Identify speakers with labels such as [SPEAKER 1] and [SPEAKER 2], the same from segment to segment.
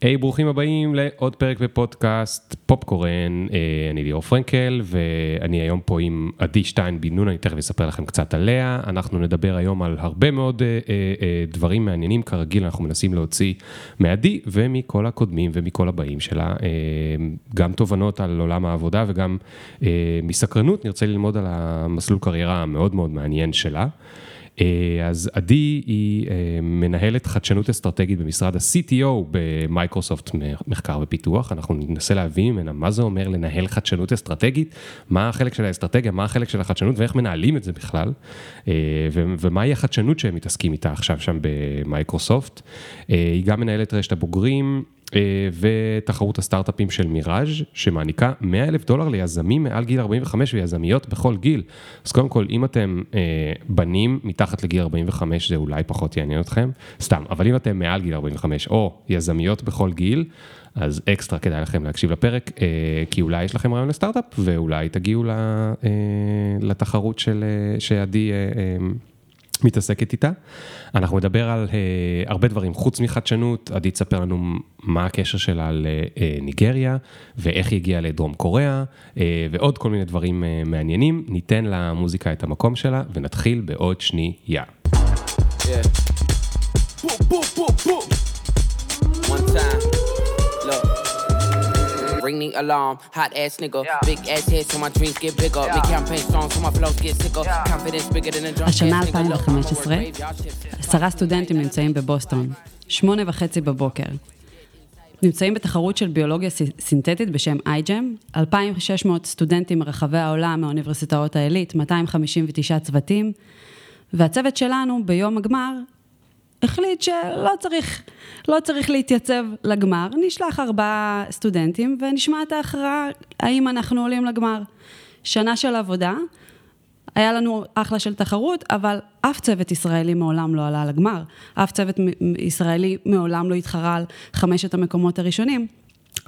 [SPEAKER 1] היי, hey, ברוכים הבאים לעוד פרק בפודקאסט פופקורן, אה, אני ליאור פרנקל ואני היום פה עם עדי שטיין בן נון, אני תכף אספר לכם קצת עליה. אנחנו נדבר היום על הרבה מאוד אה, אה, דברים מעניינים, כרגיל אנחנו מנסים להוציא מעדי ומכל הקודמים ומכל הבאים שלה, גם תובנות על עולם העבודה וגם מסקרנות נרצה ללמוד על המסלול קריירה המאוד מאוד מעניין שלה. אה, אז עדי היא אה, מנהלת חדשנות אסטרטגית במשרד ה-CTO במייקרוסופט מחקר ופיתוח, אנחנו ננסה להבין ממנה מה זה אומר לנהל חדשנות אסטרטגית, מה החלק של האסטרטגיה, מה החלק של החדשנות ואיך מנהלים את זה בכלל, אה, ומהי החדשנות שהם מתעסקים איתה עכשיו שם במייקרוסופט. היא גם מנהלת רשת הבוגרים. אה, ותחרות הסטארט-אפים של מיראז' שמעניקה 100 אלף דולר ליזמים מעל גיל 45 ויזמיות בכל גיל. אז קודם כל, אם אתם אה, בנים מתחת לגיל 45, זה אולי פחות יעניין אתכם, סתם, אבל אם אתם מעל גיל 45 או יזמיות בכל גיל, אז אקסטרה כדאי לכם להקשיב לפרק, אה, כי אולי יש לכם רעיון לסטארט-אפ ואולי תגיעו לתחרות של, שעדי... מתעסקת איתה. אנחנו נדבר על uh, הרבה דברים, חוץ מחדשנות, עדי תספר לנו מה הקשר שלה לניגריה, ואיך היא הגיעה לדרום קוריאה, uh, ועוד כל מיני דברים uh, מעניינים. ניתן למוזיקה את המקום שלה, ונתחיל בעוד שנייה. Yeah. Ring the alarm. Hot ass nigga, yeah. big ass head so my dreams get bigger. Yeah. Make campaign songs so my flows get sicker. Yeah. Confidence bigger than a drum. השנה 2015, עשרה סטודנטים נמצאים בבוסטון, שמונה וחצי בבוקר. נמצאים בתחרות של ביולוגיה סינתטית בשם iGEM, 2,600 סטודנטים מרחבי העולם מאוניברסיטאות העילית, 259 צוותים, והצוות שלנו ביום הגמר החליט שלא צריך, לא צריך להתייצב לגמר, נשלח ארבעה סטודנטים ונשמע את ההכרעה האם אנחנו עולים לגמר. שנה של עבודה, היה לנו אחלה של תחרות, אבל אף צוות ישראלי מעולם לא עלה לגמר, אף צוות ישראלי מעולם לא התחרה על חמשת המקומות הראשונים.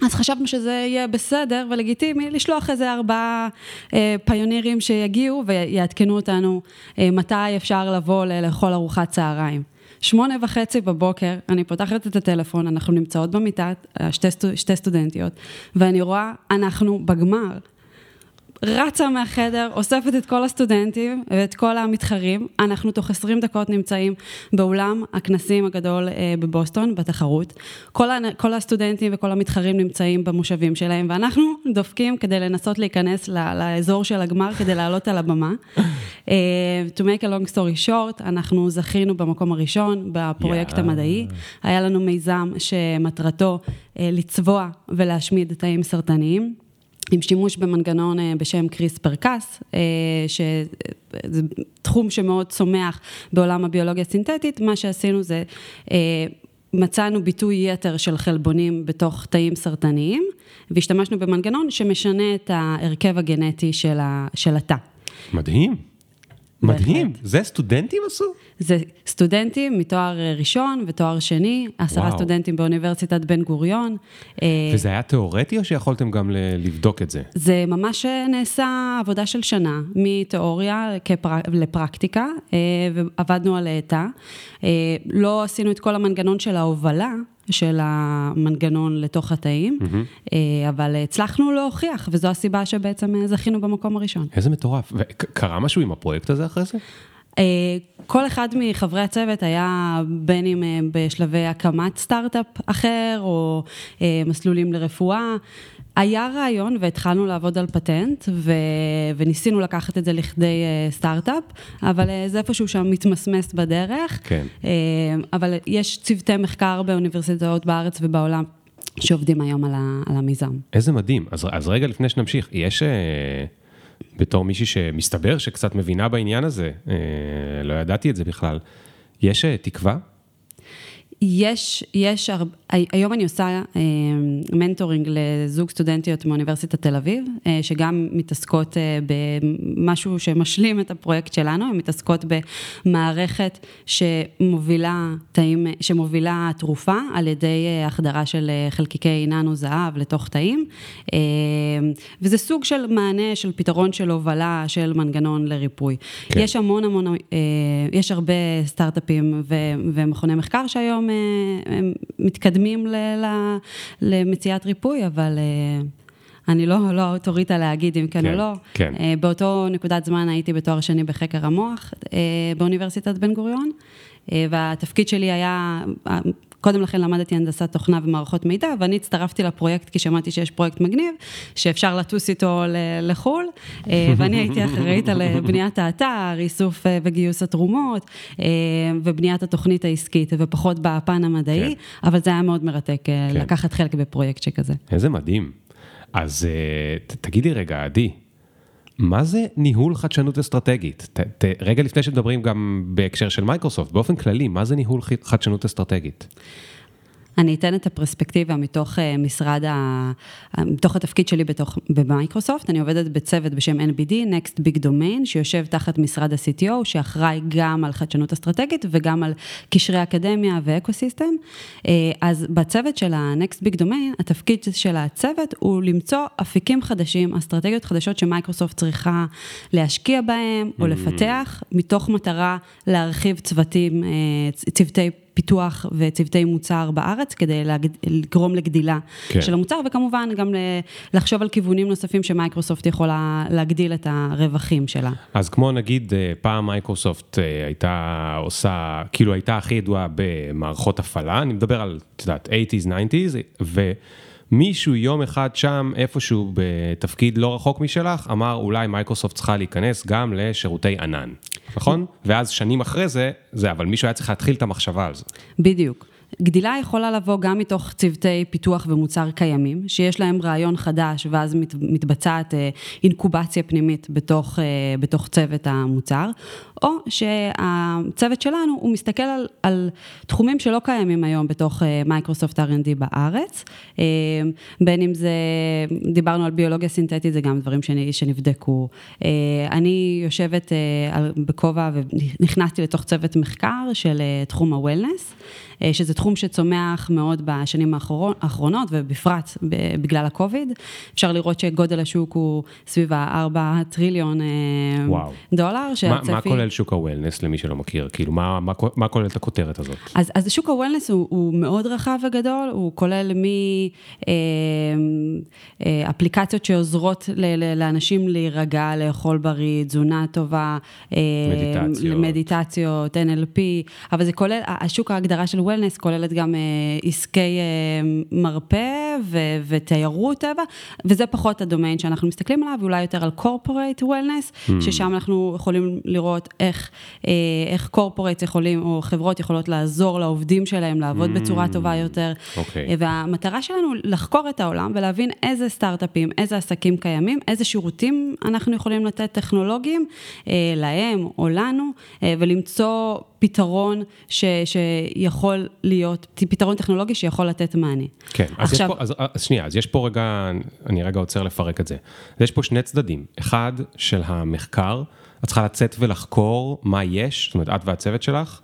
[SPEAKER 1] אז חשבנו שזה יהיה בסדר ולגיטימי לשלוח איזה ארבעה אה, פיונירים שיגיעו ויעדכנו אותנו אה, מתי אפשר לבוא לאכול ארוחת צהריים. שמונה וחצי בבוקר, אני פותחת את הטלפון, אנחנו נמצאות במיטה, שתי, שתי סטודנטיות, ואני רואה, אנחנו בגמר. רצה מהחדר, אוספת את כל הסטודנטים ואת כל המתחרים. אנחנו תוך 20 דקות נמצאים באולם הכנסים הגדול אה, בבוסטון, בתחרות. כל, כל הסטודנטים וכל המתחרים נמצאים במושבים שלהם, ואנחנו דופקים כדי לנסות להיכנס לאזור של הגמר, כדי לעלות על הבמה. אה, to make a long story short, אנחנו זכינו במקום הראשון בפרויקט yeah. המדעי. היה לנו מיזם שמטרתו אה, לצבוע ולהשמיד תאים סרטניים. עם שימוש במנגנון אה, בשם קריספר קאס, אה, שזה תחום שמאוד צומח בעולם הביולוגיה הסינתטית, מה שעשינו זה אה, מצאנו ביטוי יתר של חלבונים בתוך תאים סרטניים, והשתמשנו במנגנון שמשנה את ההרכב הגנטי של התא. מדהים. מדהים, זה סטודנטים עשו? זה סטודנטים מתואר ראשון ותואר שני, עשרה וואו. סטודנטים באוניברסיטת בן גוריון. אה, וזה היה תיאורטי או שיכולתם גם לבדוק את זה? זה ממש נעשה עבודה של שנה, מתיאוריה כפר... לפרקטיקה, אה, ועבדנו על תא. אה, לא עשינו את כל המנגנון של ההובלה, של המנגנון לתוך התאים, mm-hmm. אבל הצלחנו להוכיח, וזו הסיבה שבעצם זכינו במקום הראשון. איזה מטורף. וקרה משהו עם הפרויקט הזה אחרי זה? אה, כל אחד מחברי הצוות היה בין אם אה, בשלבי הקמת סטארט-אפ אחר, או מסלולים לרפואה. היה רעיון והתחלנו לעבוד על פטנט ו... וניסינו לקחת את זה לכדי סטארט-אפ, אבל זה איפשהו שם מתמסמס בדרך. כן. אבל יש צוותי מחקר באוניברסיטאות בארץ ובעולם שעובדים היום על, ה... על המיזם. איזה מדהים. אז, אז רגע לפני שנמשיך, יש... בתור מישהי שמסתבר שקצת מבינה בעניין הזה, לא ידעתי את זה בכלל, יש תקווה יש, יש, היום אני עושה אה, מנטורינג לזוג סטודנטיות מאוניברסיטת תל אביב, אה, שגם מתעסקות אה, במשהו שמשלים את הפרויקט שלנו, הן מתעסקות במערכת שמובילה תאים, שמובילה תרופה על ידי החדרה של חלקיקי ננו זהב לתוך תאים, וזה סוג של מענה של פתרון של הובלה של מנגנון לריפוי. כן. יש המון המון, יש הרבה סטארט-אפים ומכוני מחקר שהיום הם, הם מתקדמים ל, ל, למציאת ריפוי, אבל... אני לא, לא האוטוריטה להגיד אם כן, כן או לא. כן. באותו נקודת זמן הייתי בתואר שני בחקר המוח באוניברסיטת בן גוריון, והתפקיד שלי היה, קודם לכן למדתי הנדסת תוכנה ומערכות מידע, ואני הצטרפתי לפרויקט כי שמעתי שיש פרויקט מגניב, שאפשר לטוס איתו לחו"ל, אה, ואני הייתי אחראית על אה, בניית האתר, איסוף אה, וגיוס התרומות, ובניית התוכנית העסקית, ופחות בפן המדעי, כן. אבל זה היה מאוד מרתק כן. לקחת חלק בפרויקט שכזה.
[SPEAKER 2] איזה מדהים. אז תגידי רגע, עדי, מה זה ניהול חדשנות אסטרטגית? ת, ת, רגע לפני שמדברים גם בהקשר של מייקרוסופט, באופן כללי, מה זה ניהול חדשנות אסטרטגית?
[SPEAKER 1] אני אתן את הפרספקטיבה מתוך אה, משרד, ה... מתוך התפקיד שלי בתוך, במייקרוסופט, אני עובדת בצוות בשם NBD, Next Big Domain, שיושב תחת משרד ה-CTO, שאחראי גם על חדשנות אסטרטגית וגם על קשרי אקדמיה ואקוסיסטם. אה, אז בצוות של ה-Next Big Domain, התפקיד של הצוות הוא למצוא אפיקים חדשים, אסטרטגיות חדשות שמייקרוסופט צריכה להשקיע בהם או mm. לפתח, מתוך מטרה להרחיב צוותים, אה, צוותי... פיתוח וצוותי מוצר בארץ, כדי. לגרום לגדילה כן. של המוצר, וכמובן גם לחשוב על כיוונים נוספים שמייקרוסופט יכולה להגדיל את הרווחים שלה.
[SPEAKER 2] אז כמו נגיד, אה, פעם מייקרוסופט אה, הייתה עושה, כאילו הייתה הכי ידועה במערכות הפעלה, אני מדבר על, את יודעת, 80's, 90's, ו... מישהו יום אחד שם, איפשהו בתפקיד לא רחוק משלך, אמר אולי מייקרוסופט צריכה להיכנס גם לשירותי ענן, נכון? ואז שנים אחרי זה, זה, אבל מישהו היה צריך להתחיל את המחשבה על זה.
[SPEAKER 1] בדיוק. גדילה יכולה לבוא גם מתוך צוותי פיתוח ומוצר קיימים, שיש להם רעיון חדש, ואז מת, מתבצעת אה, אינקובציה פנימית בתוך, אה, בתוך צוות המוצר, או שהצוות שלנו, הוא מסתכל על, על תחומים שלא קיימים היום בתוך מייקרוסופט R&D בארץ, אה, בין אם זה, דיברנו על ביולוגיה סינתטית, זה גם דברים שנבדקו. אני יושבת בכובע ונכנסתי לתוך צוות מחקר של תחום ה-Wellness. אה, שזה תחום שצומח מאוד בשנים האחרונות, ובפרט בגלל הקוביד. אפשר לראות שגודל השוק הוא סביב ה-4 טריליון אה, וואו. דולר,
[SPEAKER 2] שהצפי... מה, מה כולל שוק הוולנס, למי שלא מכיר? כאילו, מה, מה, מה כולל את הכותרת הזאת?
[SPEAKER 1] אז, אז שוק הוולנס הוא, הוא מאוד רחב וגדול, הוא כולל מאפליקציות אה, שעוזרות ל, ל, לאנשים להירגע, לאכול בריא, תזונה טובה,
[SPEAKER 2] מדיטציות.
[SPEAKER 1] מדיטציות, NLP, אבל זה כולל, השוק ההגדרה של וולנס כוללת גם אה, עסקי אה, מרפא ו- ותיירות טבע, וזה פחות הדומיין שאנחנו מסתכלים עליו, אולי יותר על corporate wellness, mm. ששם אנחנו יכולים לראות איך, אה, איך corporates יכולים, או חברות יכולות לעזור לעובדים שלהם לעבוד mm. בצורה טובה יותר.
[SPEAKER 2] Okay. אוקיי.
[SPEAKER 1] והמטרה שלנו לחקור את העולם ולהבין איזה סטארט-אפים, איזה עסקים קיימים, איזה שירותים אנחנו יכולים לתת טכנולוגיים להם או לנו, ולמצוא פתרון ש, שיכול להיות, פתרון טכנולוגי שיכול לתת מענה.
[SPEAKER 2] כן, אז עכשיו... יש פה, אז, אז שנייה, אז יש פה רגע, אני רגע עוצר לפרק את זה. יש פה שני צדדים, אחד של המחקר, את צריכה לצאת ולחקור מה יש, זאת אומרת, את והצוות שלך,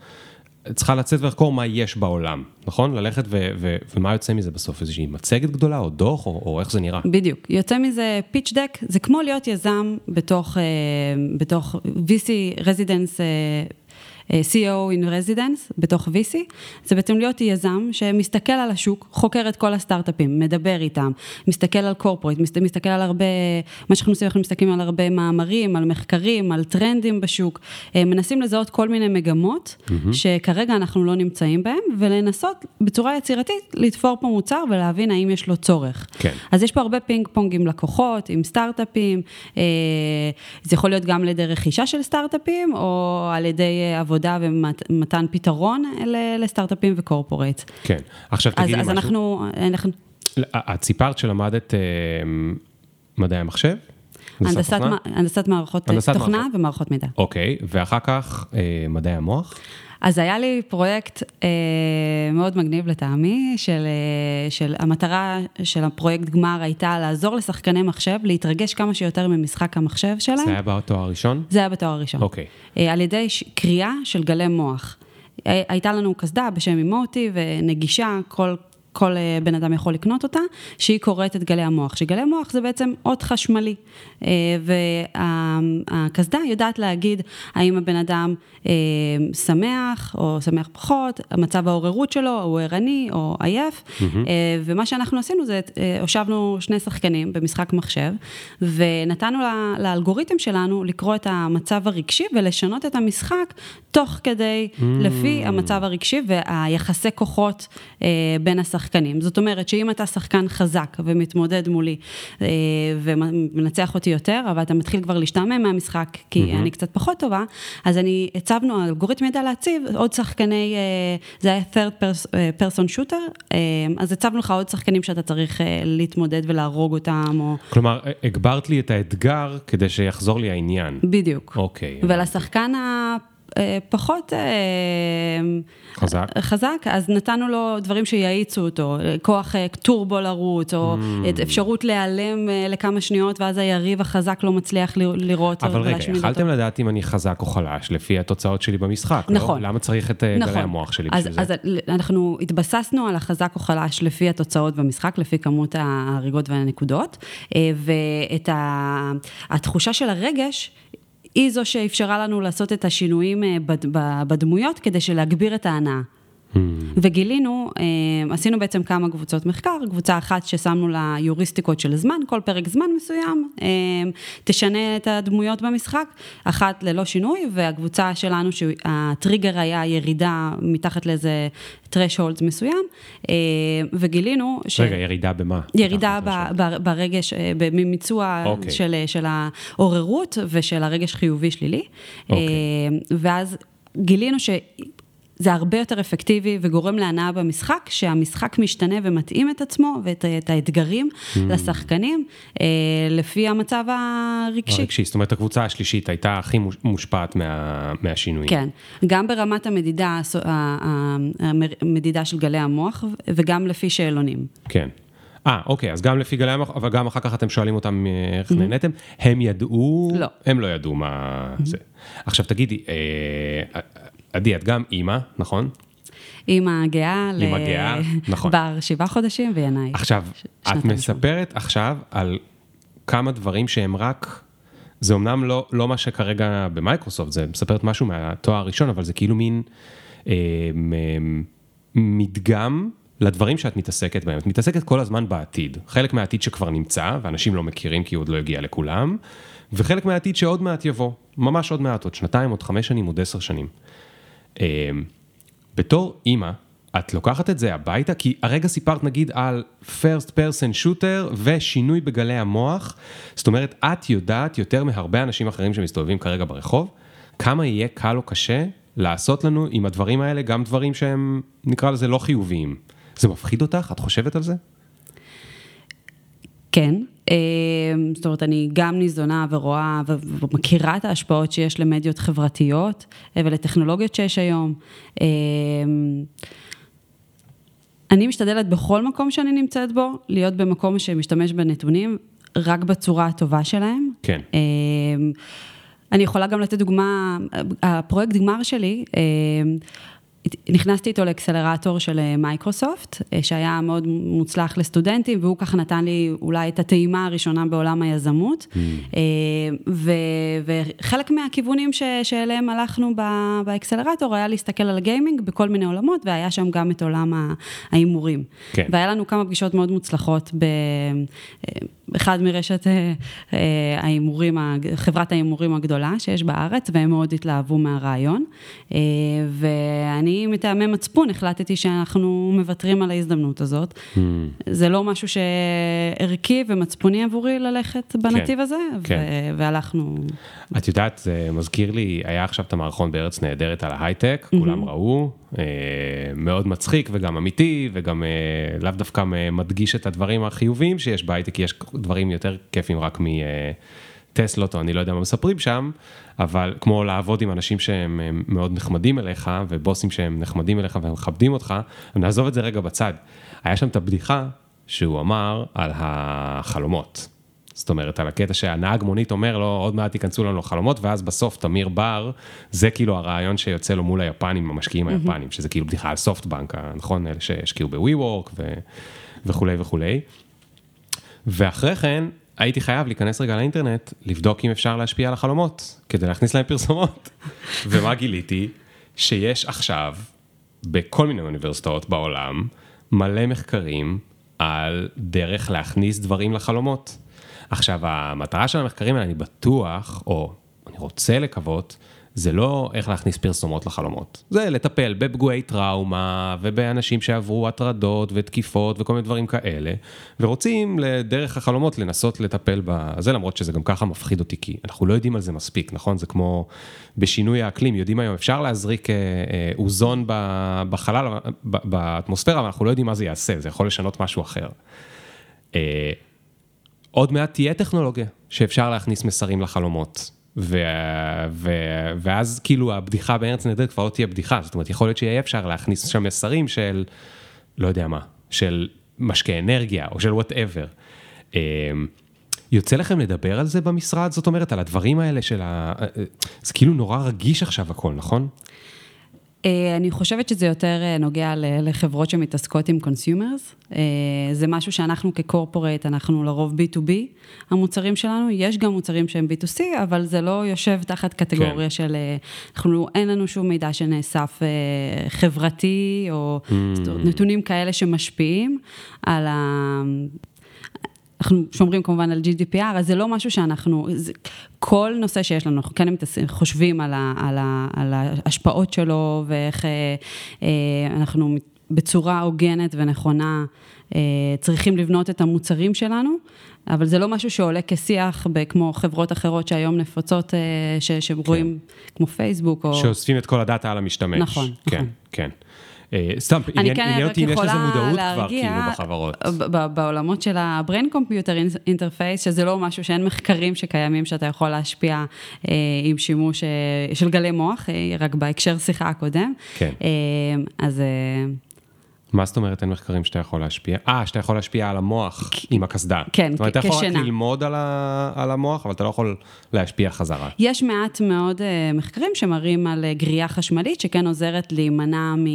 [SPEAKER 2] את צריכה לצאת ולחקור מה יש בעולם, נכון? ללכת ו- ו- ומה יוצא מזה בסוף? איזושהי מצגת גדולה או דוח או, או איך זה נראה?
[SPEAKER 1] בדיוק. יוצא מזה פיץ' דק, זה כמו להיות יזם בתוך, אה, בתוך VC residence אה, CEO in residence בתוך VC, זה בעצם להיות יזם שמסתכל על השוק, חוקר את כל הסטארט-אפים, מדבר איתם, מסתכל על corporate, מסתכל על הרבה, מה שאנחנו עושים, אנחנו מסתכלים על הרבה מאמרים, על מחקרים, על טרנדים בשוק, אה, מנסים לזהות כל מיני מגמות mm-hmm. שכרגע אנחנו לא נמצאים בהם, ולנסות בצורה יצירתית לתפור פה מוצר ולהבין האם יש לו צורך.
[SPEAKER 2] כן.
[SPEAKER 1] אז יש פה הרבה פינג פונג עם לקוחות, עם סטארט-אפים, אה, זה יכול להיות גם על ידי רכישה של סטארט-אפים, או על ידי עבודה. עבודה ומתן פתרון לסטארט-אפים וקורפורט.
[SPEAKER 2] כן, עכשיו תגידי משהו.
[SPEAKER 1] אז אנחנו... אנחנו...
[SPEAKER 2] את סיפרת שלמדת אה, מדעי המחשב?
[SPEAKER 1] הנדסת, הנדסת מערכות הנדסת תוכנה מערכות. ומערכות מידע.
[SPEAKER 2] אוקיי, ואחר כך אה, מדעי המוח?
[SPEAKER 1] אז היה לי פרויקט אה, מאוד מגניב לטעמי, של, אה, של המטרה של הפרויקט גמר הייתה לעזור לשחקני מחשב להתרגש כמה שיותר ממשחק המחשב שלהם. זה
[SPEAKER 2] היה בתואר הראשון?
[SPEAKER 1] זה היה בתואר הראשון.
[SPEAKER 2] אוקיי.
[SPEAKER 1] אה, על ידי ש, קריאה של גלי מוח. הייתה לנו קסדה בשם אימוטי ונגישה, כל כל אה, בן אדם יכול לקנות אותה, שהיא קוראת את גלי המוח, שגלי מוח זה בעצם אות חשמלי, אה, והקסדה יודעת להגיד האם הבן אדם אה, שמח או שמח פחות, מצב העוררות שלו, הוא ערני או עייף, mm-hmm. ומה שאנחנו עשינו זה, הושבנו שני שחקנים במשחק מחשב, ונתנו לאלגוריתם שלנו לקרוא את המצב הרגשי ולשנות את המשחק תוך כדי, mm-hmm. לפי המצב הרגשי והיחסי כוחות בין השחקנים. זאת אומרת שאם אתה שחקן חזק ומתמודד מולי ומנצח אותי יותר, אבל אתה מתחיל כבר להשתעמם מהמשחק, כי mm-hmm. אני קצת פחות טובה, אז אני, הצבנו, האלגוריתם ידע להציב עוד שחקני, אה, זה היה third person shooter, אה, אז הצבנו לך עוד שחקנים שאתה צריך אה, להתמודד ולהרוג אותם, או...
[SPEAKER 2] כלומר, הגברת לי את האתגר כדי שיחזור לי העניין.
[SPEAKER 1] בדיוק.
[SPEAKER 2] אוקיי.
[SPEAKER 1] ולשחקן ה... פחות
[SPEAKER 2] חזק.
[SPEAKER 1] חזק, אז נתנו לו דברים שיאיצו אותו, כוח טורבו לרוץ, או mm. אפשרות להיעלם לכמה שניות, ואז היריב החזק לא מצליח לראות.
[SPEAKER 2] אבל רגע, יכלתם לדעת אם אני חזק או חלש, לפי התוצאות שלי במשחק, לא? נכון. לא? למה צריך את נכון. גלי המוח שלי
[SPEAKER 1] אז, בשביל אז זה? אז אנחנו התבססנו על החזק או חלש לפי התוצאות במשחק, לפי כמות ההריגות והנקודות, ואת התחושה של הרגש, היא זו שאפשרה לנו לעשות את השינויים אה, בדמויות כדי להגביר את ההנאה. Hmm. וגילינו, אה, עשינו בעצם כמה קבוצות מחקר, קבוצה אחת ששמנו לה יוריסטיקות של זמן, כל פרק זמן מסוים, אה, תשנה את הדמויות במשחק, אחת ללא שינוי, והקבוצה שלנו שהטריגר היה ירידה מתחת לאיזה threshold מסוים, וגילינו
[SPEAKER 2] ש... רגע, ירידה במה?
[SPEAKER 1] ירידה ב, ב, ברגש, במיצוע okay. אוקיי. של, של העוררות ושל הרגש חיובי שלילי, okay. אוקיי. ואז גילינו ש... זה הרבה יותר אפקטיבי וגורם להנאה במשחק, שהמשחק משתנה ומתאים את עצמו ואת את האתגרים mm. לשחקנים, אה, לפי המצב הרגשי.
[SPEAKER 2] הרגשי, זאת אומרת, הקבוצה השלישית הייתה הכי מושפעת מה, מהשינויים.
[SPEAKER 1] כן, גם ברמת המדידה, המדידה של גלי המוח, וגם לפי שאלונים.
[SPEAKER 2] כן. אה, אוקיי, אז גם לפי גלי המוח, אבל גם אחר כך אתם שואלים אותם אה, איך mm-hmm. נהניתם. הם ידעו?
[SPEAKER 1] לא.
[SPEAKER 2] הם לא ידעו מה mm-hmm. זה. עכשיו תגידי, אה, עדי, את גם אימא, נכון?
[SPEAKER 1] אימא גאה.
[SPEAKER 2] אימא גאה, נכון.
[SPEAKER 1] בר שבעה חודשים וינאי.
[SPEAKER 2] עכשיו, את מספרת עכשיו על כמה דברים שהם רק, זה אמנם לא, לא מה שכרגע במייקרוסופט, זה מספרת משהו מהתואר הראשון, אבל זה כאילו מין אה, מדגם לדברים שאת מתעסקת בהם. את מתעסקת כל הזמן בעתיד. חלק מהעתיד שכבר נמצא, ואנשים לא מכירים כי הוא עוד לא הגיע לכולם, וחלק מהעתיד שעוד מעט יבוא, ממש עוד מעט, עוד שנתיים, עוד חמש שנים, עוד עשר שנים. אמ, בתור אימא, את לוקחת את זה הביתה? כי הרגע סיפרת נגיד על first person shooter ושינוי בגלי המוח, זאת אומרת, את יודעת יותר מהרבה אנשים אחרים שמסתובבים כרגע ברחוב, כמה יהיה קל או קשה לעשות לנו עם הדברים האלה גם דברים שהם, נקרא לזה, לא חיוביים. זה מפחיד אותך? את חושבת על זה?
[SPEAKER 1] כן, זאת אומרת, אני גם ניזונה ורואה ומכירה את ההשפעות שיש למדיות חברתיות אה, ולטכנולוגיות שיש היום. אמ, אני משתדלת בכל מקום שאני נמצאת בו, להיות במקום שמשתמש בנתונים רק בצורה הטובה שלהם.
[SPEAKER 2] כן.
[SPEAKER 1] אמ, אני יכולה גם לתת דוגמה, הפרויקט גמר שלי, נכנסתי איתו לאקסלרטור של אה, מייקרוסופט, אה, שהיה מאוד מוצלח לסטודנטים, והוא ככה נתן לי אולי את הטעימה הראשונה בעולם היזמות. Mm. אה, ו, וחלק מהכיוונים ש, שאליהם הלכנו באקסלרטור היה להסתכל על הגיימינג בכל מיני עולמות, והיה שם גם את עולם ההימורים. כן. והיה לנו כמה פגישות מאוד מוצלחות ב... אחד מרשת ההימורים, חברת ההימורים הגדולה שיש בארץ, והם מאוד התלהבו מהרעיון. ואני אני מטעמי מצפון החלטתי שאנחנו מוותרים על ההזדמנות הזאת. Mm. זה לא משהו שערכי ומצפוני עבורי ללכת בנתיב כן, הזה, כן. ו- והלכנו.
[SPEAKER 2] את יודעת, זה מזכיר לי, היה עכשיו את המערכון בארץ נהדרת על ההייטק, mm-hmm. כולם ראו, אה, מאוד מצחיק וגם אמיתי, וגם אה, לאו דווקא מדגיש את הדברים החיוביים שיש בהייטק, יש דברים יותר כיפים רק מ... אה, טסלות או אני לא יודע מה מספרים שם, אבל כמו לעבוד עם אנשים שהם מאוד נחמדים אליך ובוסים שהם נחמדים אליך והם מכבדים אותך, נעזוב את זה רגע בצד. היה שם את הבדיחה שהוא אמר על החלומות. זאת אומרת, על הקטע שהנהג מונית אומר לו, עוד מעט ייכנסו לנו לחלומות, ואז בסוף תמיר בר, זה כאילו הרעיון שיוצא לו מול היפנים, המשקיעים היפנים, שזה כאילו בדיחה על סופטבנק, נכון? אלה שהשקיעו בווי וורק וכולי וכולי. ואחרי כן, הייתי חייב להיכנס רגע לאינטרנט, לבדוק אם אפשר להשפיע על החלומות, כדי להכניס להם פרסומות. ומה גיליתי? שיש עכשיו, בכל מיני אוניברסיטאות בעולם, מלא מחקרים על דרך להכניס דברים לחלומות. עכשיו, המטרה של המחקרים האלה, אני בטוח, או אני רוצה לקוות, זה לא איך להכניס פרסומות לחלומות, זה לטפל בפגועי טראומה ובאנשים שעברו הטרדות ותקיפות וכל מיני דברים כאלה, ורוצים דרך החלומות לנסות לטפל בזה, למרות שזה גם ככה מפחיד אותי, כי אנחנו לא יודעים על זה מספיק, נכון? זה כמו בשינוי האקלים, יודעים היום, אפשר להזריק אה, אה, אוזון בחלל, באטמוספירה, אבל אנחנו לא יודעים מה זה יעשה, זה יכול לשנות משהו אחר. אה, עוד מעט תהיה טכנולוגיה שאפשר להכניס מסרים לחלומות. ו... ו... ואז כאילו הבדיחה בארץ נהדרת כבר לא תהיה בדיחה, זאת אומרת יכול להיות שיהיה אפשר להכניס שם מסרים של, לא יודע מה, של משקה אנרגיה או של וואטאבר. אמ, יוצא לכם לדבר על זה במשרד, זאת אומרת, על הדברים האלה של ה... זה כאילו נורא רגיש עכשיו הכל, נכון?
[SPEAKER 1] אה, אני חושבת שזה יותר אה, נוגע לחברות שמתעסקות עם consumers. אה, זה משהו שאנחנו כ corporate, אנחנו לרוב B2B, המוצרים שלנו, יש גם מוצרים שהם B2C, אבל זה לא יושב תחת קטגוריה כן. של, אנחנו, אין לנו שום מידע שנאסף חברתי, או mm. נתונים כאלה שמשפיעים על ה... אנחנו שומרים כמובן על GDPR, אז זה לא משהו שאנחנו, זה, כל נושא שיש לנו, אנחנו כן חושבים על, ה, על, ה, על ההשפעות שלו ואיך אה, אה, אנחנו בצורה הוגנת ונכונה אה, צריכים לבנות את המוצרים שלנו, אבל זה לא משהו שעולה כשיח כמו חברות אחרות שהיום נפוצות, שרואים כן. כמו פייסבוק או...
[SPEAKER 2] שאוספים את כל הדאטה על המשתמש.
[SPEAKER 1] נכון,
[SPEAKER 2] כן,
[SPEAKER 1] נכון.
[SPEAKER 2] כן. אה, סתם, עניין כן אותי אם יש לזה מודעות כבר כאילו בחברות.
[SPEAKER 1] בעולמות של ה-brain computer interface, שזה לא משהו שאין מחקרים שקיימים שאתה יכול להשפיע אה, עם שימוש אה, של גלי מוח, רק בהקשר שיחה הקודם. כן. אז...
[SPEAKER 2] מה זאת אומרת אין מחקרים שאתה יכול להשפיע? אה, שאתה יכול להשפיע על המוח עם הקסדה.
[SPEAKER 1] כן,
[SPEAKER 2] כשנה. זאת אומרת, אתה יכול רק ללמוד על, ה, על המוח, אבל אתה לא יכול להשפיע חזרה.
[SPEAKER 1] יש מעט מאוד uh, מחקרים שמראים על uh, גריעה חשמלית, שכן עוזרת להימנע מ...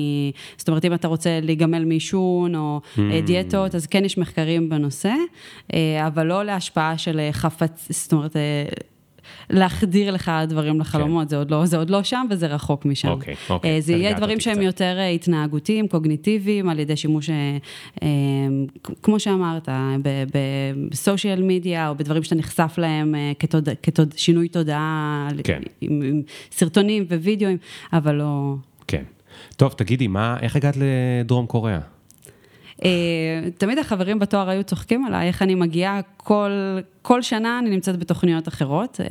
[SPEAKER 1] זאת אומרת, אם אתה רוצה להיגמל מעישון או mm. uh, דיאטות, אז כן יש מחקרים בנושא, uh, אבל לא להשפעה של חפץ, זאת אומרת... Uh, להחדיר לך דברים לחלומות, כן. זה, עוד לא, זה עוד לא שם וזה רחוק משם.
[SPEAKER 2] אוקיי, אוקיי.
[SPEAKER 1] אה, זה יהיה דברים שהם קצת. יותר אה, התנהגותיים, קוגניטיביים, על ידי שימוש, אה, כמו שאמרת, בסושיאל מדיה, או בדברים שאתה נחשף להם כתוד, כתוד, שינוי תודעה, כן. עם, עם סרטונים ווידאוים, אבל לא...
[SPEAKER 2] כן. טוב, תגידי, מה, איך הגעת לדרום קוריאה?
[SPEAKER 1] אה, תמיד החברים בתואר היו צוחקים עליי, איך אני מגיעה כל, כל שנה, אני נמצאת בתוכניות אחרות. אה,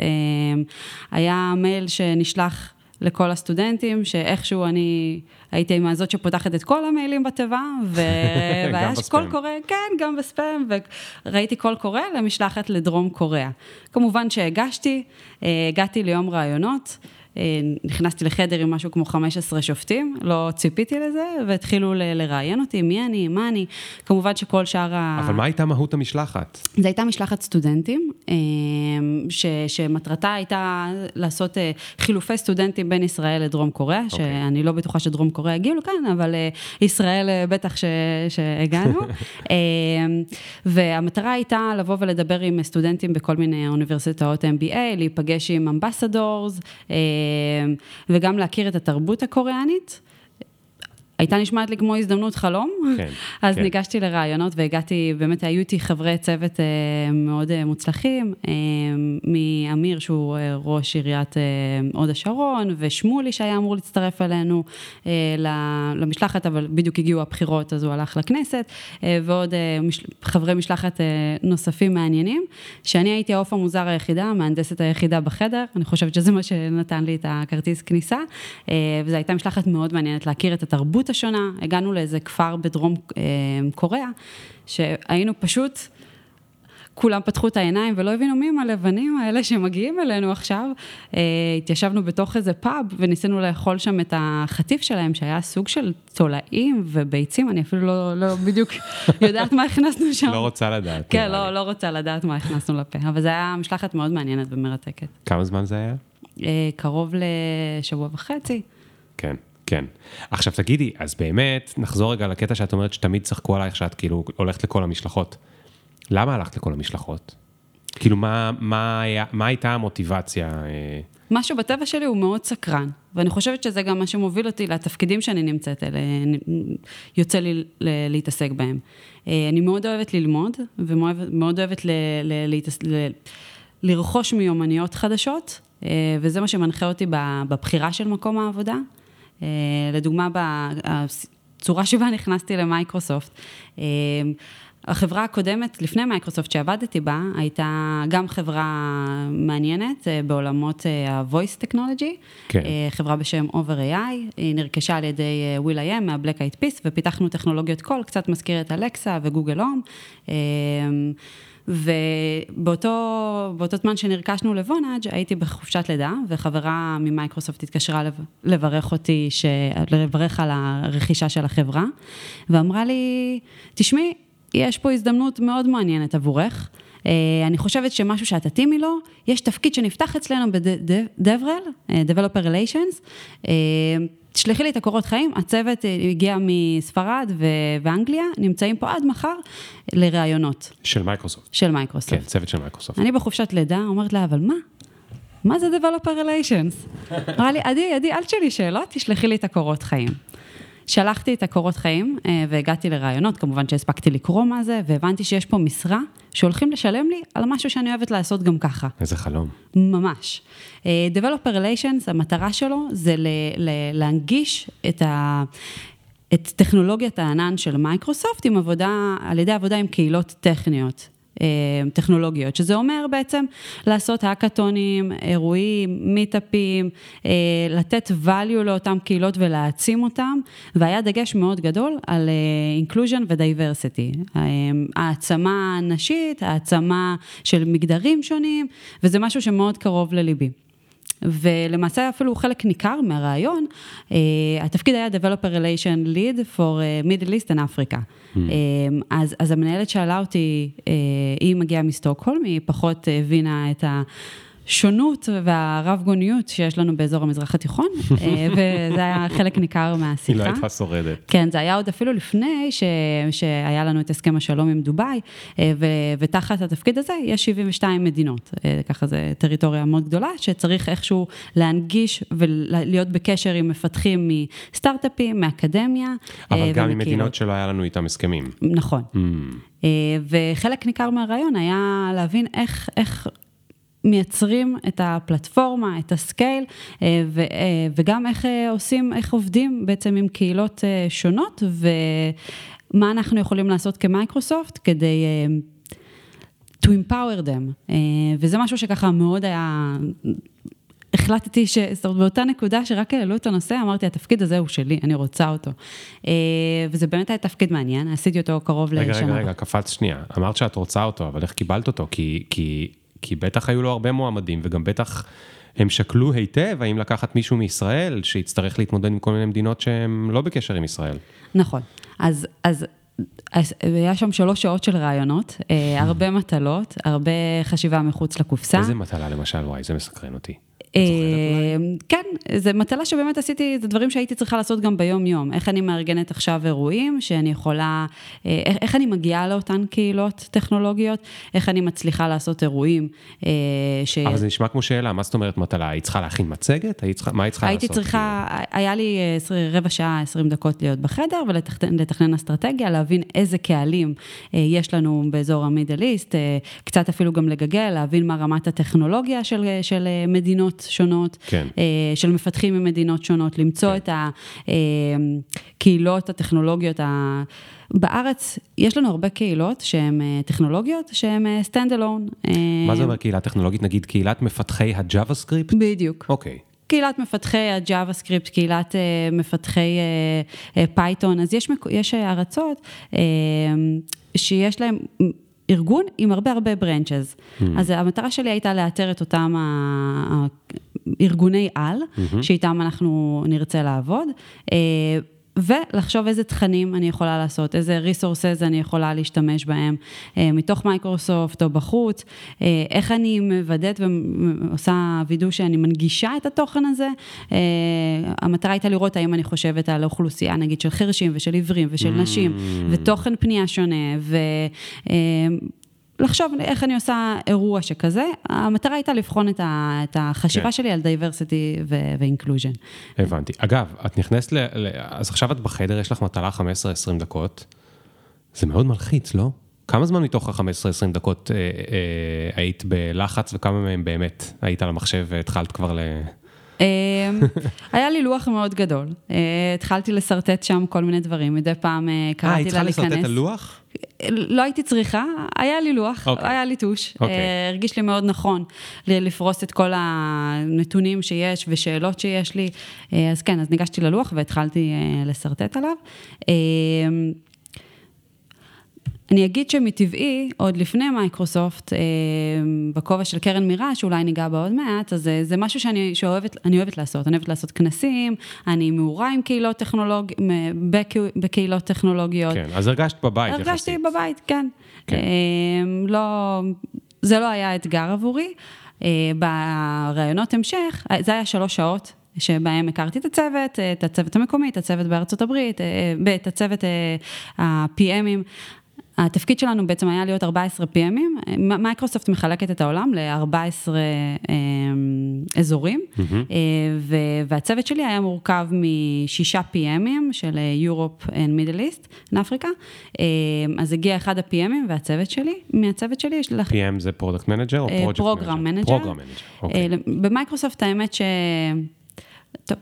[SPEAKER 1] היה מייל שנשלח לכל הסטודנטים, שאיכשהו אני הייתי עם הזאת שפותחת את כל המיילים בתיבה, והיה קול קורא, כן, גם בספאם, וראיתי קול קורא למשלחת לדרום קוריאה. כמובן שהגשתי, אה, הגעתי ליום ראיונות. אה, נכנסתי לחדר עם משהו כמו 15 שופטים, לא ציפיתי לזה, והתחילו לראיין אותי, מי אני, מה אני. כמובן שכל שאר ה...
[SPEAKER 2] אבל מה הייתה מהות המשלחת?
[SPEAKER 1] זו הייתה משלחת סטודנטים, אה, ש, שמטרתה הייתה לעשות אה, חילופי סטודנטים בין ישראל לדרום קוריאה, okay. אוקיי. שאני לא בטוחה שדרום קוריאה הגיעו לכאן, אבל ישראל בטח ש, שהגענו. והמטרה הייתה לבוא ולדבר עם סטודנטים בכל מיני אוניברסיטאות MBA, להיפגש עם אמבסדורס, אמ, וגם להכיר את התרבות הקוריאנית. הייתה נשמעת לי כמו הזדמנות חלום, כן, אז כן. ניגשתי לרעיונות והגעתי, באמת היו איתי חברי צוות אה, מאוד אה, מוצלחים, אה, מאמיר שהוא ראש עיריית הוד השרון, ושמולי שהיה אמור להצטרף אלינו למשלחת, אבל בדיוק הגיעו הבחירות אז הוא הלך לכנסת, ועוד חברי משלחת נוספים מעניינים, שאני הייתי העוף המוזר היחידה, המהנדסת היחידה בחדר, אני חושבת שזה מה שנתן לי את הכרטיס כניסה, וזו הייתה משלחת מאוד מעניינת להכיר את התרבות. התרבות השונה, הגענו לאיזה כפר בדרום אה, קוריאה, שהיינו פשוט... כולם פתחו את העיניים ולא הבינו מי הם הלבנים האלה שמגיעים אלינו עכשיו. אה, התיישבנו בתוך איזה פאב וניסינו לאכול שם את החטיף שלהם, שהיה סוג של תולעים וביצים, אני אפילו לא, לא בדיוק יודעת מה הכנסנו שם.
[SPEAKER 2] לא רוצה לדעת.
[SPEAKER 1] כן, לא, לא רוצה לדעת מה הכנסנו לפה, אבל זו הייתה משלחת מאוד מעניינת ומרתקת.
[SPEAKER 2] כמה זמן זה היה?
[SPEAKER 1] אה, קרוב לשבוע וחצי.
[SPEAKER 2] כן. כן. עכשיו תגידי, אז באמת, נחזור רגע לקטע שאת אומרת שתמיד צחקו עלייך שאת כאילו הולכת לכל המשלחות. למה הלכת לכל המשלחות? כאילו, מה, מה, היה, מה הייתה המוטיבציה? אה?
[SPEAKER 1] משהו בטבע שלי הוא מאוד סקרן, ואני חושבת שזה גם מה שמוביל אותי לתפקידים שאני נמצאת, אלה, יוצא לי להתעסק בהם. אה, אני מאוד אוהבת ללמוד, ומאוד אוהבת ל, ל, ל, ל, לרכוש מיומנויות חדשות, אה, וזה מה שמנחה אותי בבחירה של מקום העבודה. לדוגמה, בצורה שבה נכנסתי למייקרוסופט, החברה הקודמת, לפני מייקרוסופט שעבדתי בה, הייתה גם חברה מעניינת אה, בעולמות אה, ה-voice technology, כן. אה, חברה בשם Over.ai, היא נרכשה על ידי will.i.am מה-Black Eyed Peace, ופיתחנו טכנולוגיות קול, קצת מזכיר את אלקסה וגוגל הום. ובאותו זמן שנרכשנו לבונאג' הייתי בחופשת לידה, וחברה ממייקרוסופט התקשרה לברך אותי, ש... לברך על הרכישה של החברה, ואמרה לי, תשמעי, יש פה הזדמנות מאוד מעניינת עבורך. אה, אני חושבת שמשהו שאת תתאימי לו, יש תפקיד שנפתח אצלנו ב-DevRel, אה, Developer Relations. אה, תשלחי לי את הקורות חיים, הצוות הגיע מספרד ואנגליה, נמצאים פה עד מחר לראיונות.
[SPEAKER 2] של מייקרוסופט.
[SPEAKER 1] של מייקרוסופט.
[SPEAKER 2] כן, צוות של מייקרוסופט.
[SPEAKER 1] אני בחופשת לידה, אומרת לה, אבל מה? מה זה Developer Relations? אמרה לי, עדי, עדי, אל תשאלי שאלות, תשלחי לי את הקורות חיים. שלחתי את הקורות חיים אה, והגעתי לראיונות, כמובן שהספקתי לקרוא מה זה, והבנתי שיש פה משרה שהולכים לשלם לי על משהו שאני אוהבת לעשות גם ככה.
[SPEAKER 2] איזה חלום.
[SPEAKER 1] ממש. אה, Developer Relations, המטרה שלו זה להנגיש את ה... את טכנולוגיית הענן של מייקרוסופט עם עבודה, על ידי עבודה עם קהילות טכניות. אה, טכנולוגיות, שזה אומר בעצם לעשות האקתונים, אירועים, מיטאפים, אה, לתת value לאותן קהילות ולהעצים אותן, והיה דגש מאוד גדול על אה, inclusion ו-diversity, העצמה נשית, העצמה של מגדרים שונים, וזה משהו שמאוד קרוב לליבי. ולמעשה אפילו חלק ניכר מהרעיון, uh, התפקיד היה Developer Relation Lead for uh, Middle East and Africa. Mm. Uh, אז, אז המנהלת שאלה אותי, uh, היא מגיעה מסטוקהולם, היא פחות הבינה את ה... השונות והרב גוניות שיש לנו באזור המזרח התיכון, אה, וזה היה חלק ניכר מהשיחה.
[SPEAKER 2] היא לא הייתה שורדת.
[SPEAKER 1] כן, זה היה עוד אפילו לפני ש... שהיה לנו את הסכם השלום עם דובאי, אה, ו... ותחת התפקיד הזה יש 72 מדינות. אה, ככה זה טריטוריה מאוד גדולה, שצריך איכשהו להנגיש ולהיות בקשר עם מפתחים מסטארט-אפים, מאקדמיה.
[SPEAKER 2] אבל גם עם מדינות שלא היה לנו איתם הסכמים.
[SPEAKER 1] נכון. Mm. וחלק ניכר מהרעיון היה להבין איך, איך מייצרים את הפלטפורמה, את הסקייל, אה, ו, אה, וגם איך אה, עושים, איך עובדים בעצם עם קהילות שונות, ומה אנחנו יכולים לעשות כמייקרוסופט כדי to empower them. וזה משהו שככה מאוד היה... החלטתי ש... זאת אומרת, באותה נקודה שרק העלו את הנושא, אמרתי, התפקיד הזה הוא שלי, אני רוצה אותו. וזה באמת היה תפקיד מעניין, עשיתי אותו קרוב
[SPEAKER 2] רגע,
[SPEAKER 1] לשנה.
[SPEAKER 2] רגע, רגע, קפץ שנייה. אמרת שאת רוצה אותו, אבל איך קיבלת אותו? כי, כי כי בטח היו לו הרבה מועמדים, וגם בטח הם שקלו היטב האם לקחת מישהו מישראל שיצטרך להתמודד עם כל מיני מדינות שהן לא בקשר עם ישראל.
[SPEAKER 1] נכון. אז, אז אז היה שם שלוש שעות של רעיונות, אה, הרבה מטלות, הרבה חשיבה מחוץ לקופסה.
[SPEAKER 2] איזה מטלה למשל, וואי, זה מסקרן אותי.
[SPEAKER 1] אה, כן, זו מטלה שבאמת עשיתי, זה דברים שהייתי צריכה לעשות גם ביום-יום. איך אני מארגנת עכשיו אירועים, שאני יכולה, אה, איך אני מגיעה לאותן קהילות טכנולוגיות, איך אני מצליחה לעשות אירועים.
[SPEAKER 2] אה, ש... אבל זה נשמע כמו שאלה, מה זאת אומרת מטלה? היית צריכה להכין מצגת? מה היית צריכה לעשות?
[SPEAKER 1] הייתי צריכה, היה לי רבע שעה, 20 דקות להיות בחדר ולתכנן אסטרטגיה, להבין איזה קהלים יש לנו באזור המידל איסט, קצת אפילו גם לגגל, להבין מה רמת הטכנולוגיה של, של מדינות. שונות, כן. אה, של מפתחים ממדינות שונות, למצוא כן. את הקהילות, הטכנולוגיות, ה... בארץ יש לנו הרבה קהילות שהן אה, טכנולוגיות, שהן stand alone.
[SPEAKER 2] מה זה אומר קהילה טכנולוגית? נגיד קהילת מפתחי הג'אווה סקריפט?
[SPEAKER 1] בדיוק.
[SPEAKER 2] אוקיי.
[SPEAKER 1] קהילת מפתחי הג'אווה סקריפט, קהילת uh, מפתחי פייתון, uh, uh, אז יש, יש ארצות uh, שיש להם ארגון עם הרבה הרבה branches. Mm. אז המטרה שלי הייתה לאתר את אותם ארגוני על, mm-hmm. שאיתם אנחנו נרצה לעבוד. ולחשוב איזה תכנים אני יכולה לעשות, איזה resources אני יכולה להשתמש בהם, אה, מתוך מייקרוסופט או בחוץ, אה, איך אני מוודאת ועושה וידוא שאני מנגישה את התוכן הזה. אה, המטרה הייתה לראות האם אני חושבת על אוכלוסייה, נגיד, של חירשים ושל עיוורים ושל נשים, mm. ותוכן פנייה שונה, ו... לחשוב איך אני עושה אירוע שכזה, המטרה הייתה לבחון את, ה, את החשיבה כן. שלי על diversity ו inclusion.
[SPEAKER 2] הבנתי. אגב, את נכנסת ל... ל... אז עכשיו את בחדר, יש לך מטלה 15-20 דקות, זה מאוד מלחיץ, לא? כמה זמן מתוך ה-15-20 דקות אה, אה, היית בלחץ וכמה מהם באמת היית על המחשב והתחלת כבר ל... אמ,
[SPEAKER 1] היה לי לוח מאוד גדול, אה, התחלתי לשרטט שם כל מיני דברים, מדי פעם אה, קראתי לה להיכנס.
[SPEAKER 2] אה, צריכה לשרטט על לוח?
[SPEAKER 1] לא הייתי צריכה, היה לי לוח, okay. אוקיי. היה לי טוש. Okay. אוקיי. Uh, הרגיש לי מאוד נכון לפרוס את כל הנתונים שיש ושאלות שיש לי. Uh, אז כן, אז ניגשתי ללוח והתחלתי uh, לשרטט עליו. אני אגיד שמטבעי, עוד לפני מייקרוסופט, אה, בכובע של קרן מירה, שאולי ניגע בה עוד מעט, אז זה משהו שאני שאוהבת, אני אוהבת לעשות. אני אוהבת לעשות כנסים, אני מעורה עם קהילות טכנולוג... בקהילות טכנולוגיות.
[SPEAKER 2] כן, אז הרגשת בבית
[SPEAKER 1] יחסית. הרגשתי בבית, כן. כן. אה, לא, זה לא היה אתגר עבורי. אה, בראיונות המשך, זה היה שלוש שעות שבהם הכרתי את הצוות, את הצוות המקומי, את הצוות בארצות הברית, את הצוות ה-PMים. התפקיד שלנו בעצם היה להיות 14 PMים, מייקרוסופט מחלקת את העולם ל-14 אמ, אזורים, mm-hmm. והצוות שלי היה מורכב משישה PMים של Europe and Middle East, אפריקה, אז הגיע אחד ה-PMים והצוות שלי, מהצוות שלי יש
[SPEAKER 2] לך... PM זה פרודקט מנג'ר או פרויקט מנג'ר?
[SPEAKER 1] פרוגרם מנג'ר. במייקרוסופט האמת ש... טוב,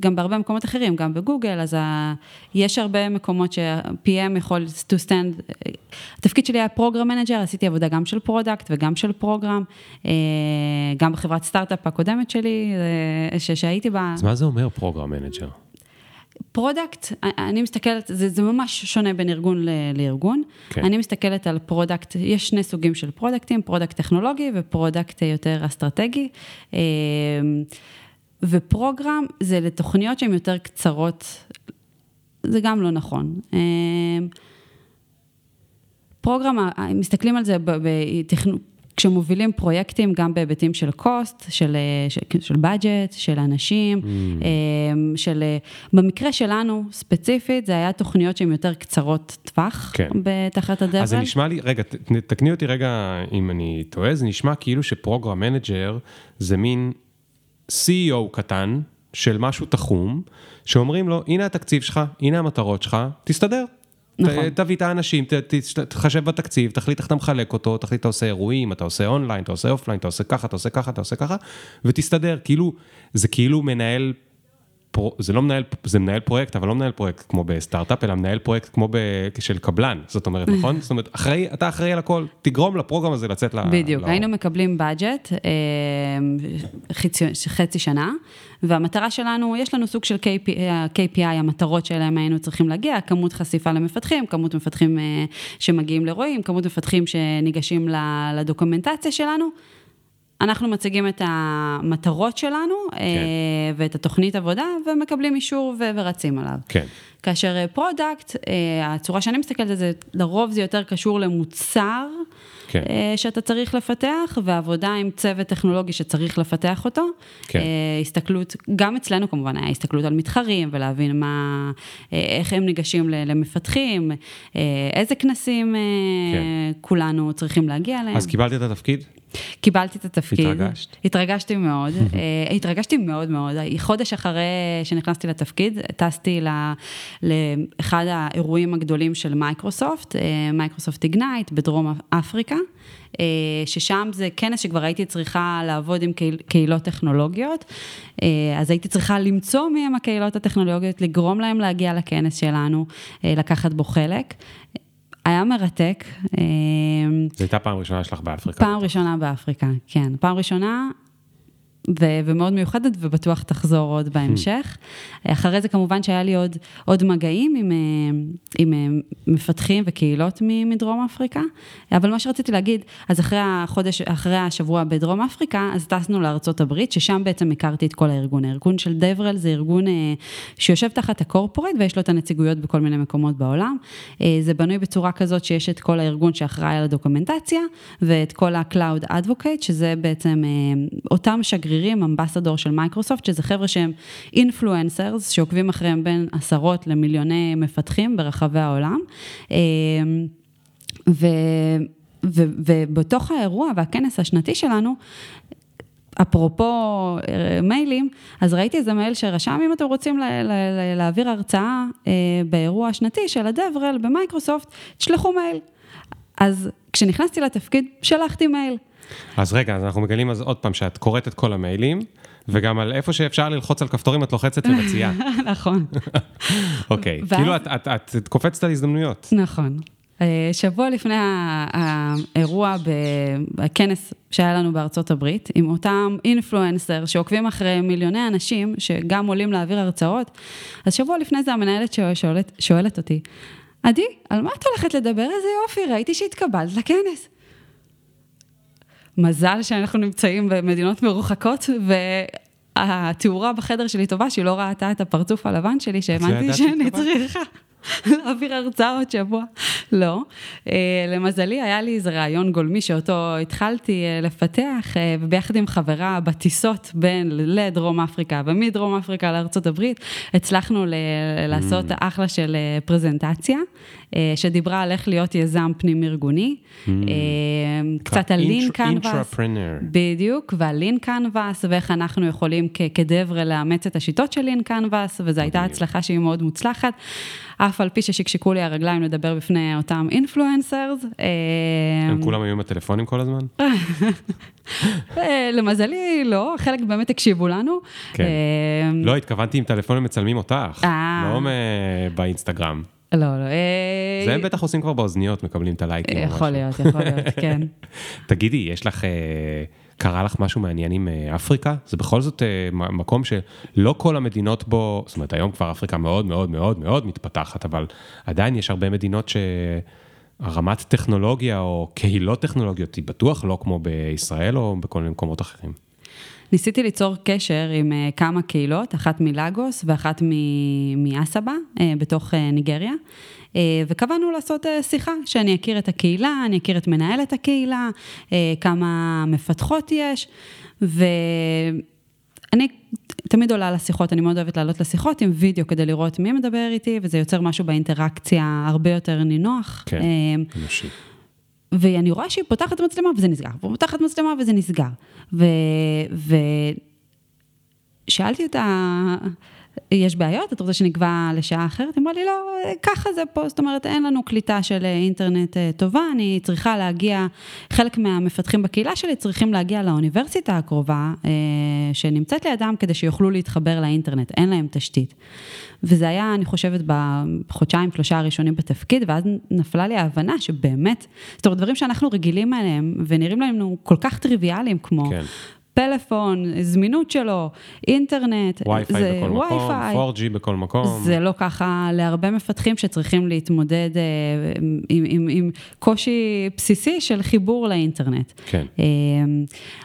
[SPEAKER 1] גם בהרבה מקומות אחרים, גם בגוגל, אז ה... יש הרבה מקומות שה-PM יכול to stand, התפקיד שלי היה program manager, עשיתי עבודה גם של product וגם של program, אה, גם בחברת סטארט-אפ הקודמת שלי, אה, ש... שהייתי בה.
[SPEAKER 2] אז מה זה אומר program manager?
[SPEAKER 1] product, אני מסתכלת, זה, זה ממש שונה בין ארגון ל, לארגון. כן. אני מסתכלת על product, יש שני סוגים של פרודקטים, product טכנולוגי ו product יותר אסטרטגי. אה, ו program זה לתוכניות שהן יותר קצרות, זה גם לא נכון. אמ, program, מסתכלים על זה בתכנון, כשמובילים פרויקטים גם בהיבטים של cost, של, של, של budget, של אנשים, mm. אמ, של, במקרה שלנו ספציפית, זה היה תוכניות שהן יותר קצרות טווח, כן. תחת הדבל.
[SPEAKER 2] אז זה נשמע לי, רגע, תקני אותי רגע אם אני טועה, זה נשמע כאילו שprogram manager זה מין CEO קטן של משהו תחום, שאומרים לו, הנה התקציב שלך, הנה המטרות שלך, תסתדר. נכון. תביא את האנשים, תחשב בתקציב, תחליט איך אתה מחלק אותו, תחליט אתה עושה אירועים, אתה עושה אונליין, אתה עושה offline, אתה עושה ככה, אתה עושה ככה, אתה עושה ככה, ותסתדר, כאילו, זה כאילו מנהל פרו, זה לא מנהל, זה מנהל פרויקט, אבל לא מנהל פרויקט כמו בסטארט-אפ, אלא מנהל פרויקט כמו ב, של קבלן, זאת אומרת, נכון? זאת אומרת, אחראי, אתה אחראי על הכל, תגרום לפרוגרם הזה לצאת ל...
[SPEAKER 1] בדיוק, היינו מקבלים בדג'ט אה, חצי שנה, והמטרה שלנו, יש לנו סוג של KPI, המטרות שלהם היינו צריכים להגיע, כמות חשיפה למפתחים, כמות מפתחים אה, שמגיעים לרואים, כמות מפתחים שניגשים ל documentation שלנו. אנחנו מציגים את המטרות שלנו כן. אה, ואת התוכנית עבודה ומקבלים אישור ו- ורצים עליו.
[SPEAKER 2] כן.
[SPEAKER 1] כאשר product, אה, אה, הצורה שאני מסתכלת על זה, לרוב זה יותר קשור למוצר כן. שאתה צריך לפתח, ועבודה עם צוות טכנולוגי שצריך לפתח אותו. כן. הסתכלות, גם אצלנו כמובן היה הסתכלות על מתחרים ולהבין מה, איך הם ניגשים למפתחים, איזה כנסים כן. כולנו צריכים להגיע אליהם.
[SPEAKER 2] אז קיבלתי את התפקיד?
[SPEAKER 1] קיבלתי את התפקיד.
[SPEAKER 2] התרגשת?
[SPEAKER 1] התרגשתי מאוד, אה, התרגשתי מאוד מאוד. חודש אחרי שנכנסתי לתפקיד, טסתי לאחד האירועים הגדולים של מייקרוסופט, מייקרוסופט איגנייט בדרום אפריקה. אה, ששם זה כנס שכבר הייתי צריכה לעבוד עם קהילות טכנולוגיות, אה, אז הייתי צריכה למצוא מי הם הקהילות הטכנולוגיות, לגרום להם להגיע לכנס שלנו, לקחת בו חלק. היה מרתק.
[SPEAKER 2] זו הייתה פעם ראשונה שלך באפריקה.
[SPEAKER 1] פעם ראשונה באפריקה, כן. פעם ראשונה, ו- ומאוד מיוחדת, ובטוח תחזור עוד בהמשך. אחרי זה כמובן שהיה לי עוד, עוד מגעים עם, עם מפתחים וקהילות מדרום אפריקה, אבל מה שרציתי להגיד, אז אחרי החודש, אחרי השבוע בדרום אפריקה, אז טסנו לארצות הברית, ששם בעצם הכרתי את כל הארגון. הארגון של דברל זה ארגון שיושב תחת ה corporate ויש לו את הנציגויות בכל מיני מקומות בעולם. זה בנוי בצורה כזאת שיש את כל הארגון שאחראי על ה documentation, ואת כל ה-Cloud Advocate, שזה בעצם אותם שגרירים. שגרירים, ambassador של מייקרוסופט, שזה חבר'ה שהם influencers, שעוקבים אחריהם בין עשרות למיליוני מפתחים ברחבי העולם. אמ, ו, ו, ובתוך האירוע והכנס השנתי שלנו, אפרופו אה, מיילים, אז ראיתי איזה מייל שרשם, אם אתם רוצים לה, לה, לה, להעביר הרצאה אה, באירוע השנתי של הדברל במייקרוסופט, תשלחו מייל. אז כשנכנסתי לתפקיד, שלחתי מייל.
[SPEAKER 2] אז רגע, אז אנחנו מגלים אז עוד פעם שאת קוראת את כל המיילים, וגם על איפה שאפשר ללחוץ על כפתורים את לוחצת ומציעה.
[SPEAKER 1] נכון.
[SPEAKER 2] אוקיי, כאילו את, את, את, את קופצת על הזדמנויות.
[SPEAKER 1] נכון. אה, שבוע לפני האירוע בכנס שהיה לנו בארצות הברית, עם אותם אינפלואנסר שעוקבים אחרי מיליוני אנשים שגם עולים להעביר הרצאות, אז שבוע לפני זה המנהלת שואלת, שואלת אותי, עדי, על מה את הולכת לדבר? איזה יופי, ראיתי שהתקבלת לכנס. מזל שאנחנו נמצאים במדינות מרוחקות, והתאורה בחדר שלי טובה, שהיא לא ראתה את הפרצוף הלבן שלי, שהאמנתי שאני צריכה. להעביר הרצאה עוד שבוע. לא. אה, למזלי, היה לי איזה רעיון גולמי שאותו התחלתי אה, לפתח, אה, וביחד עם חברה בטיסות בין לדרום אפריקה ומדרום אפריקה לארצות הברית, הצלחנו לעשות mm. אחלה של פרזנטציה, שדיברה על איך להיות יזם פנים-ארגוני. Mm. קצת על לין קנבאס. בדיוק, ועל לין קנבאס, ואיך אנחנו יכולים כדברה לאמץ את השיטות של לין קנבאס, וזו הייתה הצלחה שהיא מאוד מוצלחת. אף על פי ששקשקו לי הרגליים לדבר בפני אותם אינפלואנסרס.
[SPEAKER 2] אה, הם כולם היו עם הטלפונים כל הזמן?
[SPEAKER 1] אה, למזלי, לא, חלק באמת הקשיבו לנו.
[SPEAKER 2] כן. אה, לא, התכוונתי עם טלפונים מצלמים אותך, לא באינסטגרם.
[SPEAKER 1] לא, לא.
[SPEAKER 2] זה הם בטח עושים כבר באוזניות, מקבלים את הלייקים.
[SPEAKER 1] יכול להיות, יכול להיות, כן.
[SPEAKER 2] תגידי, יש לך... קרה לך משהו מעניין עם אה, אפריקה? זה בכל זאת אה, מקום שלא כל המדינות בו, זאת אומרת, היום כבר אפריקה מאוד מאוד מאוד מאוד מתפתחת, אבל עדיין יש הרבה מדינות שהרמת טכנולוגיה או קהילות טכנולוגיות היא בטוח לא כמו בישראל או בכל מיני מקומות אחרים.
[SPEAKER 1] ניסיתי ליצור קשר עם אה, כמה קהילות, אחת מלאגוס ואחת מאסבה בתוך ניגריה. אה, וקבענו לעשות אה, שיחה, שאני אכיר את הקהילה, אני אכיר את מנהלת הקהילה, אה, כמה מפתחות יש, ואני תמיד עולה לשיחות, אני מאוד אוהבת לעלות לשיחות עם וידאו כדי לראות מי מדבר איתי, וזה יוצר משהו באינטראקציה הרבה יותר נינוח.
[SPEAKER 2] כן, אנושי.
[SPEAKER 1] ואני רואה שהיא פותחת מצלמה וזה נסגר, והיא פותחת מצלמה וזה נסגר. ושאלתי אותה, יש בעיות, את רוצה שנקבע לשעה אחרת? היא אמרה לי, לא, ככה זה פה, זאת אומרת, אין לנו קליטה של אינטרנט אה, טובה, אני צריכה להגיע, חלק מהמפתחים בקהילה שלי צריכים להגיע לאוניברסיטה הקרובה אה, שנמצאת לידם כדי שיוכלו להתחבר לאינטרנט, אין להם תשתית. וזה היה, אני חושבת, בחודשיים, שלושה הראשונים בתפקיד, ואז נפלה לי ההבנה שבאמת, זאת אומרת, דברים שאנחנו רגילים אליהם ונראים לנו כל כך טריוויאליים, כמו כן. פלאפון, זמינות שלו, אינטרנט,
[SPEAKER 2] וי-פיי בכל מקום, 4G בכל מקום.
[SPEAKER 1] זה לא ככה להרבה מפתחים שצריכים להתמודד אה, עם, עם, עם קושי בסיסי של חיבור לאינטרנט.
[SPEAKER 2] כן.
[SPEAKER 1] אה,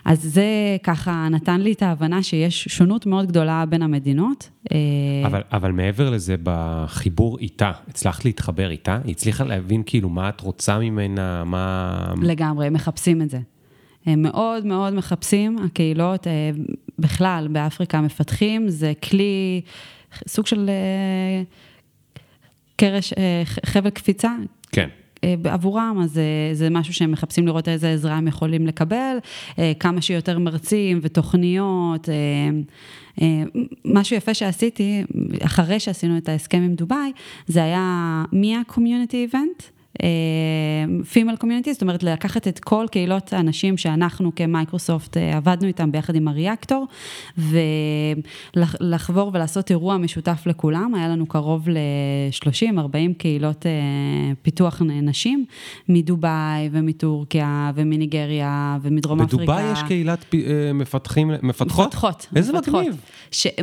[SPEAKER 1] אז זה ככה נתן לי את ההבנה שיש שונות מאוד גדולה בין המדינות.
[SPEAKER 2] אה, אבל, אבל מעבר לזה, בחיבור איתה, הצלחת להתחבר איתה? היא הצליחה להבין כאילו מה את רוצה ממנה, מה...
[SPEAKER 1] לגמרי, מחפשים את זה. הם מאוד מאוד מחפשים, הקהילות אה, בכלל באפריקה מפתחים, זה כלי, סוג של אה, קרש, אה, קרש קפיצה.
[SPEAKER 2] כן.
[SPEAKER 1] עבורם, אז זה משהו שהם מחפשים לראות איזה עזרה הם יכולים לקבל, כמה שיותר מרצים ותוכניות. משהו יפה שעשיתי, אחרי שעשינו את ההסכם עם דובאי, זה היה MEA community event. female community, זאת אומרת לקחת את כל קהילות האנשים שאנחנו כמייקרוסופט עבדנו איתם ביחד עם הריאקטור, ולחבור ולעשות אירוע משותף לכולם, היה לנו קרוב ל-30-40 קהילות פיתוח נשים, מדובאי ומטורקיה ומניגריה ומדרום
[SPEAKER 2] בדובאי
[SPEAKER 1] אפריקה.
[SPEAKER 2] בדובאי יש קהילת מפתחים, מפתחות?
[SPEAKER 1] מפתחות.
[SPEAKER 2] איזה
[SPEAKER 1] מפתחות.
[SPEAKER 2] מגניב.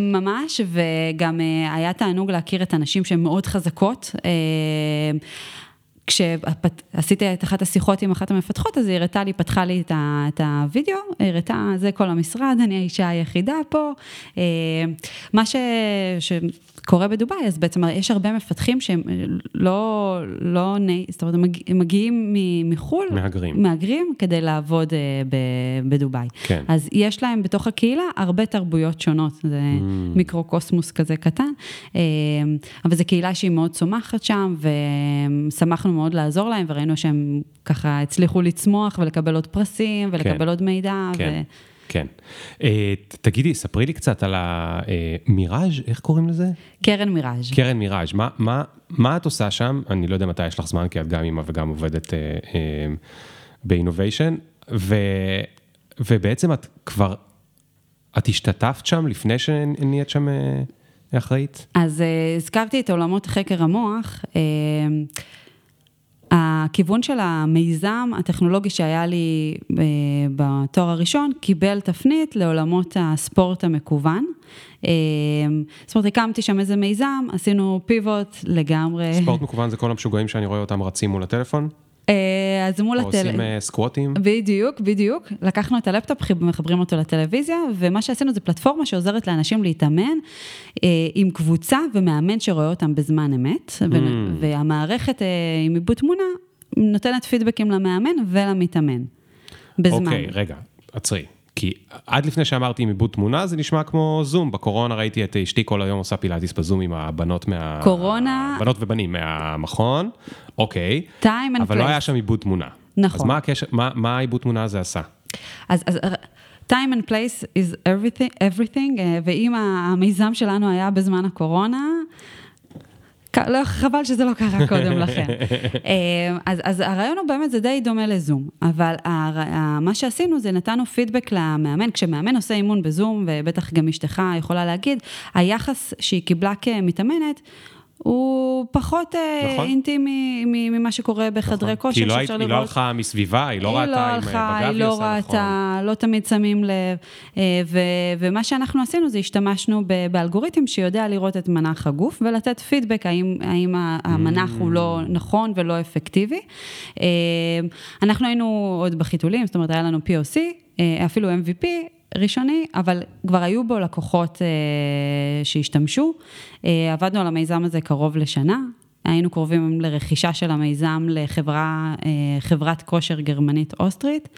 [SPEAKER 1] ממש, וגם היה תענוג להכיר את הנשים שהן מאוד חזקות. כשעשיתי את אחת השיחות עם אחת המפתחות, אז היא הראתה לי, פתחה לי את הוידאו, הראתה, זה כל המשרד, אני האישה היחידה פה. מה ש... שקורה בדובאי, אז בעצם יש הרבה מפתחים שהם לא, לא, זאת אומרת, הם מגיעים מחו"ל,
[SPEAKER 2] מהגרים,
[SPEAKER 1] מהגרים כדי לעבוד בדובאי.
[SPEAKER 2] כן.
[SPEAKER 1] אז יש להם בתוך הקהילה הרבה תרבויות שונות, זה mm. מיקרו-קוסמוס כזה קטן, אבל זו קהילה שהיא מאוד צומחת שם, ושמחנו מאוד לעזור להם, וראינו שהם ככה הצליחו לצמוח ולקבל עוד פרסים, ולקבל כן. עוד מידע.
[SPEAKER 2] כן. ו... כן. Uh, תגידי, ספרי לי קצת על המיראז', איך קוראים לזה?
[SPEAKER 1] קרן מיראז'.
[SPEAKER 2] קרן מיראז', מה, מה, מה את עושה שם? אני לא יודע מתי יש לך זמן, כי את גם אימא וגם עובדת uh, uh, באינוביישן, ובעצם את כבר, את השתתפת שם לפני שנהיית שם uh, אחראית?
[SPEAKER 1] אז uh, הזכרתי את עולמות חקר המוח. Uh, הכיוון של המיזם הטכנולוגי שהיה לי אה, בתואר הראשון, קיבל תפנית לעולמות הספורט המקוון. אה, זאת אומרת, הקמתי שם איזה מיזם, עשינו פיבוט לגמרי.
[SPEAKER 2] ספורט מקוון זה כל המשוגעים שאני רואה אותם רצים מול הטלפון?
[SPEAKER 1] אה, אז מול
[SPEAKER 2] הטלוויזיה. עושים uh, סקווטים.
[SPEAKER 1] בדיוק, בדיוק. לקחנו את הלפטופ, מחברים אותו לטלוויזיה, ומה שעשינו זה פלטפורמה שעוזרת לאנשים להתאמן uh, עם קבוצה ומאמן שרואה אותם בזמן אמת, mm. והמערכת uh, עם עיבוד תמונה נותנת פידבקים למאמן ולמתאמן. בזמן.
[SPEAKER 2] אוקיי, okay, רגע, עצרי. כי עד לפני שאמרתי עם עיבוד תמונה, זה נשמע כמו זום. בקורונה ראיתי את אשתי כל היום עושה פילאטיס בזום עם הבנות מה...
[SPEAKER 1] קורונה...
[SPEAKER 2] בנות ובנים מהמכון, אוקיי.
[SPEAKER 1] time and
[SPEAKER 2] אבל
[SPEAKER 1] place.
[SPEAKER 2] לא היה שם עיבוד תמונה.
[SPEAKER 1] נכון.
[SPEAKER 2] אז מה הקשר, מה, מה העיבוד תמונה הזה עשה?
[SPEAKER 1] אז, אז time and place is everything, everything, ואם המיזם שלנו היה בזמן הקורונה, לא, חבל שזה לא קרה קודם לכן. אה, אז, אז הרעיון הוא באמת, זה די דומה לזום, אבל הר, מה שעשינו זה נתנו פידבק למאמן, כשמאמן עושה אימון בזום, ובטח גם אשתך יכולה להגיד, היחס שהיא קיבלה כמתאמנת, הוא פחות אה, נכון. אינטימי ממה שקורה בחדרי נכון. כושר,
[SPEAKER 2] שאפשר לראות. כי היא לא הלכה מסביבה, היא לא ראתה
[SPEAKER 1] עם
[SPEAKER 2] אה, בגב
[SPEAKER 1] היא לא ראתה, נכון. לא תמיד שמים לב. ו, ומה שאנחנו עשינו זה השתמשנו באלגוריתם שיודע לראות את מנח הגוף ולתת פידבק האם, האם המנח mm. הוא לא mm. נכון ולא אפקטיבי. אנחנו היינו עוד בחיתולים, זאת אומרת היה לנו POC, אפילו MVP, ראשוני, אבל כבר היו בו לקוחות אה, שהשתמשו. אה, עבדנו על המיזם הזה קרוב לשנה, היינו קרובים לרכישה של המיזם לחברה, אה, כושר גרמנית אוסטרית.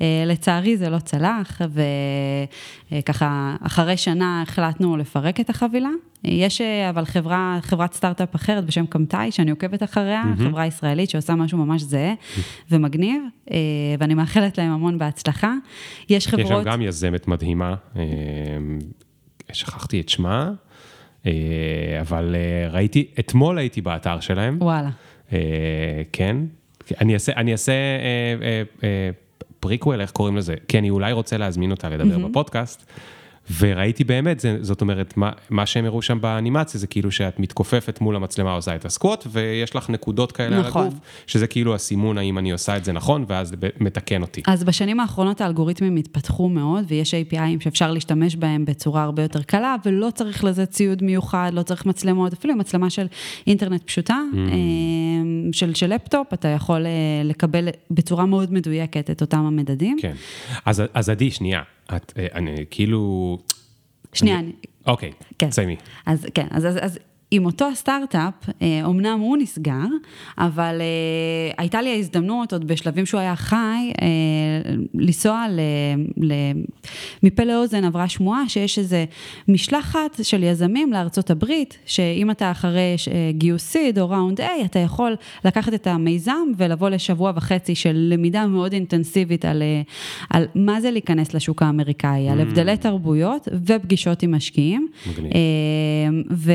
[SPEAKER 1] אה, לצערי זה לא צלח, וככה אחרי שנה החלטנו לפרק את החבילה. יש אבל חברה, חברת סטארט-אפ אחרת בשם קמתאי, שאני עוקבת אחריה, mm-hmm. חברה ישראלית שעושה משהו ממש זהה ומגניב, אה, ואני מאחלת להם המון בהצלחה. יש חברות...
[SPEAKER 2] יש שם גם יזמת מדהימה, שכחתי את שמה. אה, אבל אה, ראיתי, אתמול הייתי באתר שלהם.
[SPEAKER 1] וואלה.
[SPEAKER 2] אה, כן. אני אעשה, אני אעשה פריקוול, איך קוראים לזה? כי אני אולי רוצה להזמין אותה לדבר mm-hmm. בפודקאסט. וראיתי באמת, זה, זאת אומרת, מה, מה שהם הראו שם באנימציה זה כאילו שאת מתכופפת מול המצלמה עושה את הסקווט, ויש לך נקודות כאלה נכון. על הגוף, שזה כאילו הסימון האם אני עושה את זה נכון, ואז מתקן אותי.
[SPEAKER 1] אז בשנים האחרונות האלגוריתמים התפתחו מאוד, ויש API ים שאפשר להשתמש בהם בצורה הרבה יותר קלה, ולא צריך לזה ציוד מיוחד, לא צריך מצלמות, אפילו מצלמה של אינטרנט פשוטה, mm. אמ, של, של לפטופ, אתה יכול אה, לקבל בצורה מאוד מדויקת את אותם המדדים.
[SPEAKER 2] כן, אז, אז עדי, שנייה. את, אה, אני כאילו...
[SPEAKER 1] שנייה, אני...
[SPEAKER 2] אוקיי, כן. תסיימי.
[SPEAKER 1] אז כן, אז, אז, אז עם אותו הסטארט-אפ, אומנם אה, הוא נסגר, אבל אה, הייתה לי ההזדמנות, עוד בשלבים שהוא היה חי, אה, לנסוע ל... ל... מפה לאוזן עברה שמועה שיש איזה משלחת של יזמים לארצות הברית, שאם אתה אחרי גיוס סיד או ראונד A, אתה יכול לקחת את המיזם ולבוא לשבוע וחצי של למידה מאוד אינטנסיבית על, על מה זה להיכנס לשוק האמריקאי, mm. על הבדלי תרבויות ופגישות עם משקיעים. מגניב. ו...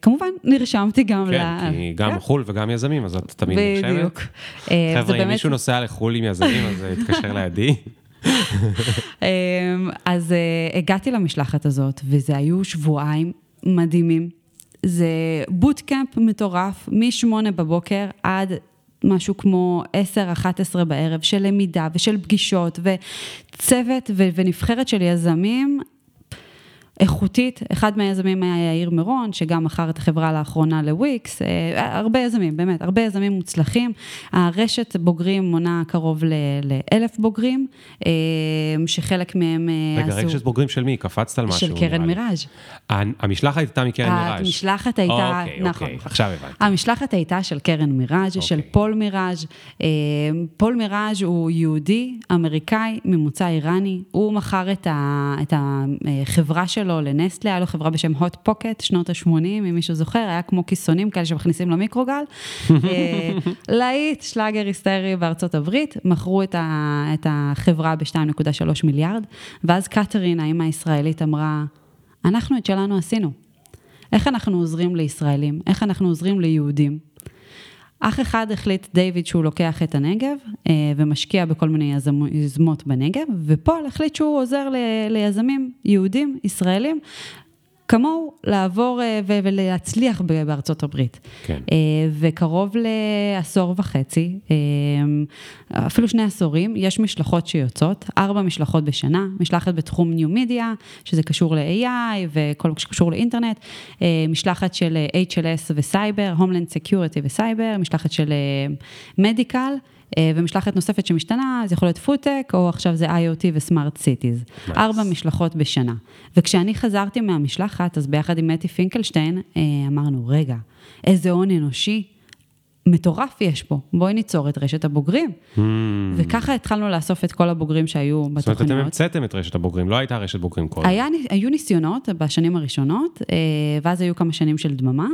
[SPEAKER 1] וכמובן, נרשמתי גם
[SPEAKER 2] כן, ל... כן, כי גם כן. חו"ל וגם יזמים, אז את תמיד
[SPEAKER 1] נחשבת. בדיוק.
[SPEAKER 2] חבר'ה, אם באמת... מישהו נוסע לחו"ל עם יזמים, אז יתקשר לידי.
[SPEAKER 1] אז הגעתי למשלחת הזאת, וזה היו שבועיים מדהימים. זה בוטקאמפ מטורף, מ-8 בבוקר עד משהו כמו 10-11 בערב של למידה ושל פגישות וצוות ונבחרת של יזמים איכותית, אחד מהיזמים היה יאיר מירון, שגם מכר את החברה לאחרונה לוויקס, אה, הרבה יזמים, באמת, הרבה יזמים מוצלחים. הרשת בוגרים מונה קרוב לאלף בוגרים, אה, שחלק מהם
[SPEAKER 2] אה, רגע, עשו... רגע, רשת בוגרים של מי? קפצת על משהו?
[SPEAKER 1] של קרן מיראז'.
[SPEAKER 2] המשלחת הייתה מקרן מיראז'.
[SPEAKER 1] המשלחת הייתה,
[SPEAKER 2] אוקיי, נכון. אוקיי, עכשיו הבנתי.
[SPEAKER 1] המשלחת הייתה של קרן מיראז', של אוקיי. פול מיראז'. פול מיראז' הוא יהודי, אמריקאי, ממוצא איראני. הוא מכר את החברה שלו. שלו לנסטלה, היה לו חברה בשם hot pocket, שנות ה-80, אם מישהו זוכר, היה כמו כיסונים כאלה שמכניסים למיקרוגל. אה, להיט, שלאגר היסטרי בארצות הברית, מכרו את, ה, את החברה ב-2.3 מיליארד, ואז קטרין, האמא הישראלית, אמרה, אנחנו את שלנו עשינו. איך אנחנו עוזרים לישראלים? איך אנחנו עוזרים ליהודים? אח אחד החליט, דיוויד, שהוא לוקח את הנגב אה, ומשקיע בכל מיני יזמות בנגב, ופול החליט שהוא עוזר ליזמים יהודים, ישראלים, כמוהו לעבור אה, ולהצליח בארצות הברית.
[SPEAKER 2] כן.
[SPEAKER 1] אה, וקרוב לעשור וחצי, אה, אפילו שני עשורים, יש משלחות שיוצאות, ארבע משלחות בשנה, משלחת בתחום new media, שזה קשור ל-AI וכל מה שקשור לאינטרנט, משלחת של HLS וסייבר, Homeland Security וסייבר, משלחת של medical. אה, ומשלחת נוספת שמשתנה, זה יכול להיות פודטק, או עכשיו זה IoT ו smart cities. Nice. ארבע משלחות בשנה. וכשאני חזרתי מהמשלחת, אז ביחד עם מתי פינקלשטיין, אה, אמרנו, רגע, איזה הון אנושי מטורף יש פה, בואי ניצור את רשת הבוגרים. Hmm. וככה התחלנו לאסוף את כל הבוגרים שהיו בתוכניות. זאת אומרת,
[SPEAKER 2] אתם המצאתם את רשת הבוגרים, לא הייתה רשת בוגרים קודם. היה,
[SPEAKER 1] היו ניסיונות בשנים הראשונות, אה, ואז היו כמה שנים של דממה,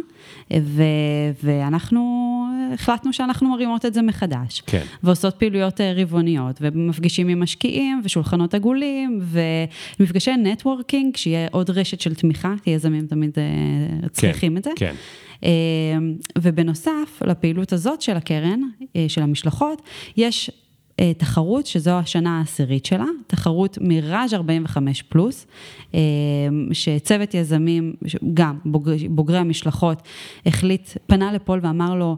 [SPEAKER 1] ו, ואנחנו החלטנו שאנחנו מרימות את זה מחדש.
[SPEAKER 2] כן.
[SPEAKER 1] ועושות פעילויות אה, רבעוניות, ומפגישים עם משקיעים, ושולחנות עגולים, ומפגשי נטוורקינג, שיהיה עוד רשת של תמיכה, כי יזמים תמיד אה, צריכים כן, את זה.
[SPEAKER 2] כן.
[SPEAKER 1] אמ, ובנוסף לפעילות הזאת של הקרן, אה, של המשלחות, יש אה, תחרות, שזו השנה העשירית שלה, תחרות מיראז' 45 פלוס, אמ, שצוות יזמים, גם בוגרי, בוגרי המשלחות, החליט, פנה לפול ואמר לו,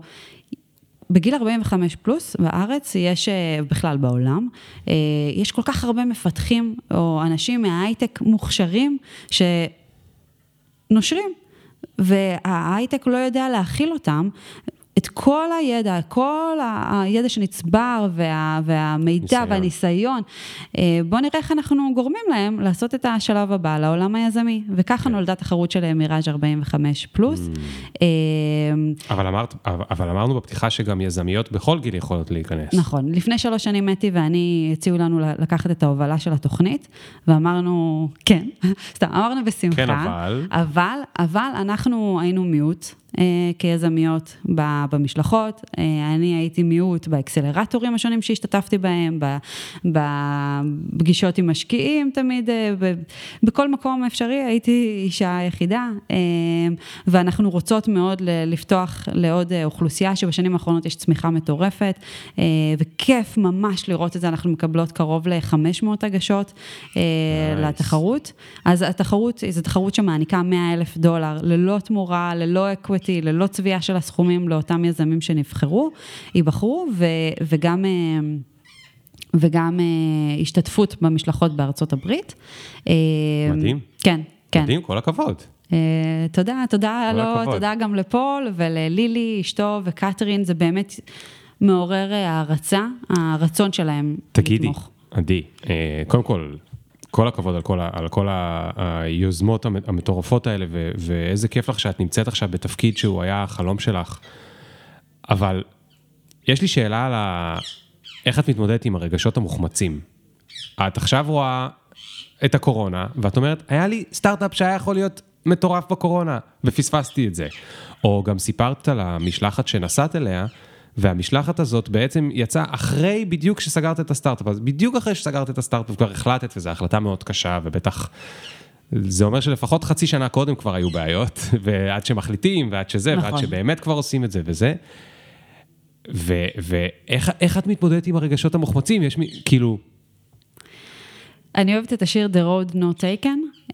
[SPEAKER 1] בגיל 45 פלוס בארץ, יש, אה, בכלל בעולם, יש כל כך הרבה מפתחים או אנשים מההייטק מוכשרים שנושרים. וההייטק לא יודע להכיל אותם, את כל הידע, כל הידע שנצבר וה, והמידע ניסיון. והניסיון, אה, בואו נראה איך אנחנו גורמים להם לעשות את השלב הבא לעולם היזמי. וככה כן. נולדה תחרות של מיראז' 45 פלוס. Mm.
[SPEAKER 2] אה, אבל, אמרת, אבל אמרנו בפתיחה שגם יזמיות בכל גיל יכולות להיכנס.
[SPEAKER 1] נכון. לפני שלוש שנים מתי ואני הציעו לנו לקחת את ההובלה של התוכנית, ואמרנו, כן, סתם, אמרנו בשמחה.
[SPEAKER 2] כן, אבל...
[SPEAKER 1] אבל, אבל אנחנו היינו מיעוט. אה, כיזמיות במשלחות. אה, אני הייתי מיעוט באקסלרטורים השונים שהשתתפתי בהם, בפגישות עם משקיעים תמיד, אה, בכל מקום אפשרי הייתי אישה יחידה, ואנחנו רוצות מאוד לפתוח לעוד אוכלוסייה שבשנים האחרונות יש צמיחה מטורפת, וכיף ממש לראות את זה, אנחנו מקבלות קרוב ל-500 הגשות nice. לתחרות. אז התחרות, זו תחרות שמעניקה 100 אלף דולר ללא תמורה, ללא אקוויטי. Equity, ללא צביעה של הסכומים לאותם יזמים שנבחרו, ייבחרו, ו, וגם... אה, וגם uh, השתתפות במשלחות בארצות הברית.
[SPEAKER 2] אה, מדהים.
[SPEAKER 1] כן, כן.
[SPEAKER 2] מדהים, כל הכבוד. Uh,
[SPEAKER 1] תודה, תודה לו, הכבוד. תודה גם לפול וללילי, אשתו וקתרין, זה באמת מעורר הערצה, הרצון שלהם
[SPEAKER 2] תגידי, לתמוך. תגידי, עדי, קודם כל, כל הכבוד על כל, על כל היוזמות המטורפות האלה, ו, ואיזה כיף לך שאת נמצאת עכשיו בתפקיד שהוא היה החלום שלך. אבל יש לי שאלה על ה... איך את מתמודדת עם הרגשות המוחמצים. את עכשיו רואה את הקורונה, ואת אומרת, היה לי סטארט-אפ שהיה יכול להיות מטורף בקורונה, ופספסתי את זה. או גם סיפרת על המשלחת שנסעת אליה, והמשלחת הזאת בעצם יצאה אחרי בדיוק שסגרת את הסטארט-אפ, אז בדיוק אחרי שסגרת את הסטארט-אפ כבר החלטת, וזו החלטה מאוד קשה, ובטח זה אומר שלפחות חצי שנה קודם כבר היו בעיות, ועד שמחליטים, ועד שזה, נכון. ועד שבאמת כבר עושים את זה וזה. ואיך את מתמודדת עם הרגשות המוחמצים? יש מי, כאילו...
[SPEAKER 1] אני אוהבת את השיר The Road Not Taken.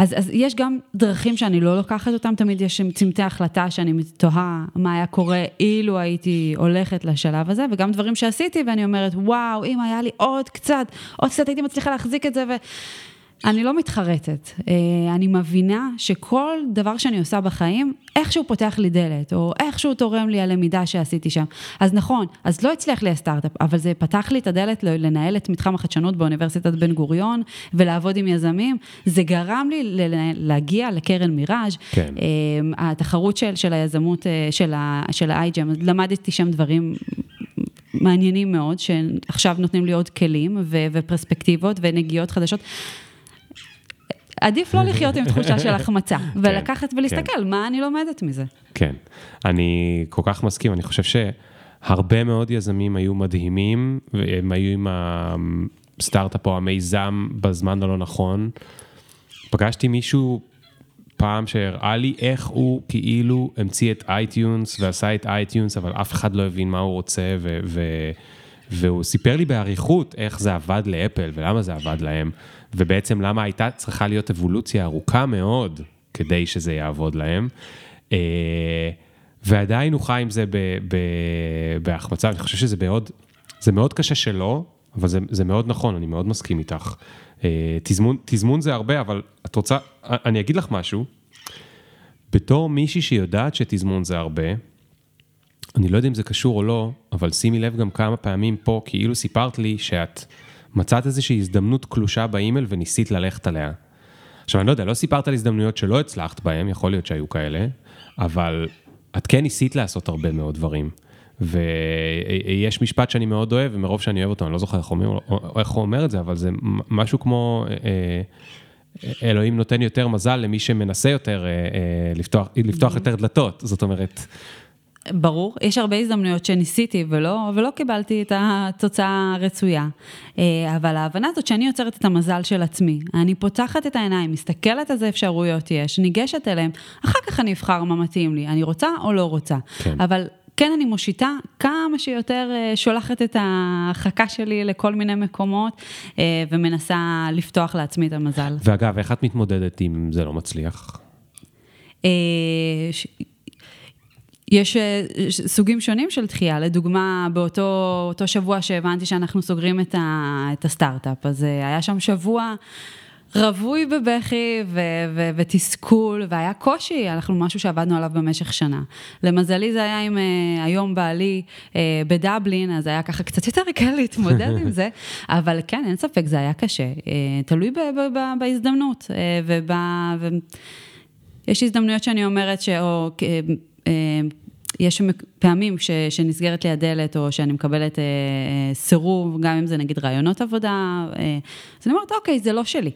[SPEAKER 1] אז, אז יש גם דרכים שאני לא לוקחת אותם, תמיד יש צמתי החלטה שאני תוהה מה היה קורה אילו הייתי הולכת לשלב הזה, וגם דברים שעשיתי ואני אומרת, וואו, אם היה לי עוד קצת, עוד קצת הייתי מצליחה להחזיק את זה, ו... אני לא מתחרטת, אה, אני מבינה שכל דבר שאני עושה בחיים, איכשהו פותח לי דלת, או איכשהו תורם לי הלמידה שעשיתי שם. אז נכון, אז לא הצליח לי הסטארט-אפ, אבל זה פתח לי את הדלת לנהל את מתחם החדשנות באוניברסיטת בן גוריון, ולעבוד עם יזמים. זה גרם לי להגיע לקרן מיראז', כן. אה, התחרות של, של היזמות אה, של ה-iGEM, למדתי שם דברים מעניינים מאוד, שעכשיו נותנים לי עוד כלים ופרספקטיבות ונגיעות חדשות. עדיף לא לחיות עם תחושה של החמצה, כן, ולקחת ולהסתכל, כן. מה אני לומדת מזה.
[SPEAKER 2] כן, אני כל כך מסכים, אני חושב שהרבה מאוד יזמים היו מדהימים, והם היו עם הסטארט-אפ או המיזם בזמן הלא נכון. פגשתי מישהו פעם שהראה לי איך הוא כאילו המציא את אייטיונס ועשה את אייטיונס, אבל אף אחד לא הבין מה הוא רוצה, ו- ו- והוא סיפר לי באריכות איך זה עבד לאפל ולמה זה עבד להם. ובעצם למה הייתה צריכה להיות אבולוציה ארוכה מאוד כדי שזה יעבוד להם. אה, ועדיין הוא חי עם זה בהחמצה, אני חושב שזה מאוד, זה מאוד קשה שלא, אבל זה, זה מאוד נכון, אני מאוד מסכים איתך. אה, תזמון, תזמון זה הרבה, אבל את רוצה, אני אגיד לך משהו, בתור מישהי שיודעת שתזמון זה הרבה, אני לא יודע אם זה קשור או לא, אבל שימי לב גם כמה פעמים פה, כאילו סיפרת לי שאת מצאת איזושהי הזדמנות קלושה באימייל וניסית ללכת עליה. עכשיו, אני לא יודע, לא סיפרת על הזדמנויות שלא הצלחת בהן, יכול להיות שהיו כאלה, אבל את כן ניסית לעשות הרבה מאוד דברים. ויש משפט שאני מאוד אוהב, ומרוב שאני אוהב אותו, אני לא זוכר איך, אומר, איך הוא אומר את זה, אבל זה משהו כמו, אה, אה, אלוהים נותן יותר מזל למי שמנסה יותר אה, לפתוח, לפתוח יותר דלתות. זאת אומרת,
[SPEAKER 1] ברור, יש הרבה הזדמנויות שניסיתי ולא, ולא קיבלתי את התוצאה הרצויה. אה, אבל ההבנה הזאת שאני יוצרת את המזל של עצמי, אני פותחת את העיניים, מסתכלת איזה אפשרויות יש, ניגשת אליהן, אחר כך אני אבחר מה מתאים לי, אני רוצה או לא רוצה. כן. אבל כן אני מושיטה כמה שיותר אה, שולחת את ההרחקה שלי לכל מיני מקומות אה, ומנסה לפתוח לעצמי את המזל.
[SPEAKER 2] ואגב, איך את מתמודדת אם זה לא מצליח?
[SPEAKER 1] יש אה, סוגים שונים של דחייה, לדוגמה, באותו שבוע שהבנתי שאנחנו סוגרים את, ה, את הסטארט-אפ, אז אה, היה שם שבוע רווי בבכי ו- ו- ותסכול, והיה קושי, אנחנו משהו שעבדנו עליו במשך שנה. למזלי זה היה עם uh, היום בעלי uh, בדבלין, אז היה ככה קצת יותר קל להתמודד עם זה, אבל כן, אין ספק, זה היה קשה. Uh, תלוי ב- ב- ב- בהזדמנות, uh, וב... ו... יש הזדמנויות שאני אומרת, שאו, יש פעמים ש, שנסגרת לי הדלת, או שאני מקבלת אה, אה, סירוב, גם אם זה נגיד רעיונות עבודה, אה, אז אני אומרת, אוקיי, זה לא שלי.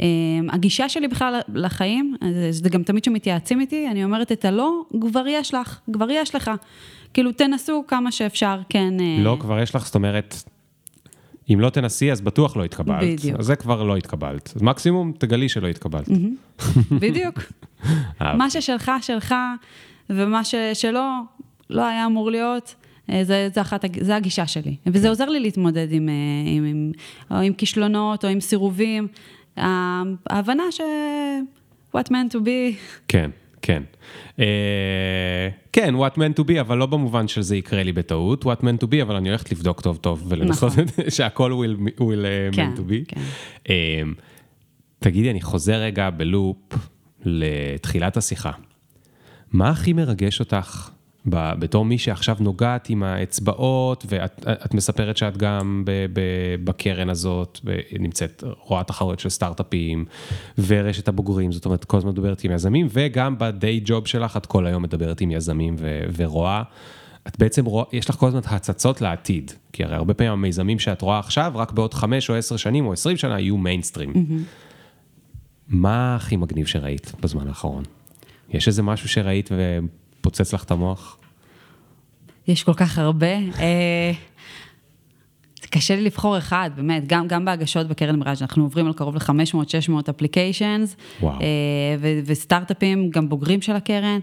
[SPEAKER 1] אה, הגישה שלי בכלל לחיים, זה גם תמיד שמתייעצים איתי, אני אומרת, את הלא, כבר יש לך, כבר יש לך. כאילו, תנסו כמה שאפשר, כן.
[SPEAKER 2] אה... לא, כבר יש לך, זאת אומרת, אם לא תנסי, אז בטוח לא התקבלת. בדיוק. אז זה כבר לא התקבלת. אז מקסימום, תגלי שלא התקבלת.
[SPEAKER 1] בדיוק. מה ששלך, שלך. ומה ש, שלא, לא היה אמור להיות, אה, זה, זה, אחת, זה הגישה שלי. וזה עוזר לי להתמודד עם, אה, עם, עם, או עם כישלונות או עם סירובים. ההבנה ש... what meant to be.
[SPEAKER 2] כן, כן. Uh, כן, what meant to be, אבל לא במובן שזה יקרה לי בטעות, what meant to be, אבל אני הולכת לבדוק טוב טוב ולנסות נכון. שהכל will, will uh, כן, meant to be. כן. Uh, תגידי, אני חוזר רגע בלופ לתחילת השיחה. מה הכי מרגש אותך בתור מי שעכשיו נוגעת עם האצבעות, ואת מספרת שאת גם ב, ב, בקרן הזאת, נמצאת, רואה תחרויות של סטארט-אפים, ורשת הבוגרים, זאת אומרת, כל הזמן מדברת עם יזמים, וגם ב-day job שלך את כל היום מדברת עם יזמים ו, ורואה. את בעצם רואה, יש לך כל הזמן הצצות לעתיד, כי הרי הרבה פעמים המיזמים שאת רואה עכשיו, רק בעוד חמש או עשר שנים או עשרים שנה יהיו מיינסטרים. Mm-hmm. מה הכי מגניב שראית בזמן האחרון? יש איזה משהו שראית ופוצץ לך את המוח?
[SPEAKER 1] יש כל כך הרבה. אה, קשה לי לבחור אחד, באמת, גם, גם בהגשות בקרן מיראז' אנחנו עוברים על קרוב ל-500-600 אפליקיישנס, וסטארט-אפים, גם בוגרים של הקרן.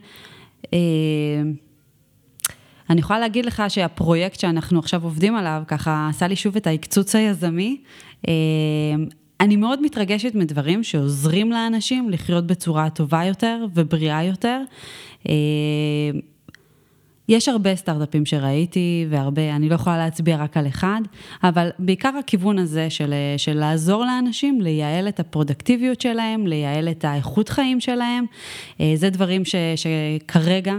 [SPEAKER 1] אני יכולה להגיד לך שהפרויקט שאנחנו עכשיו עובדים עליו, ככה עשה לי שוב את ההקצוץ היזמי. אני מאוד מתרגשת מדברים שעוזרים לאנשים לחיות בצורה טובה יותר ובריאה יותר. יש הרבה סטארט-אפים שראיתי, והרבה, אני לא יכולה להצביע רק על אחד, אבל בעיקר הכיוון הזה של, של לעזור לאנשים, לייעל את הפרודקטיביות שלהם, לייעל את האיכות חיים שלהם, זה דברים ש, שכרגע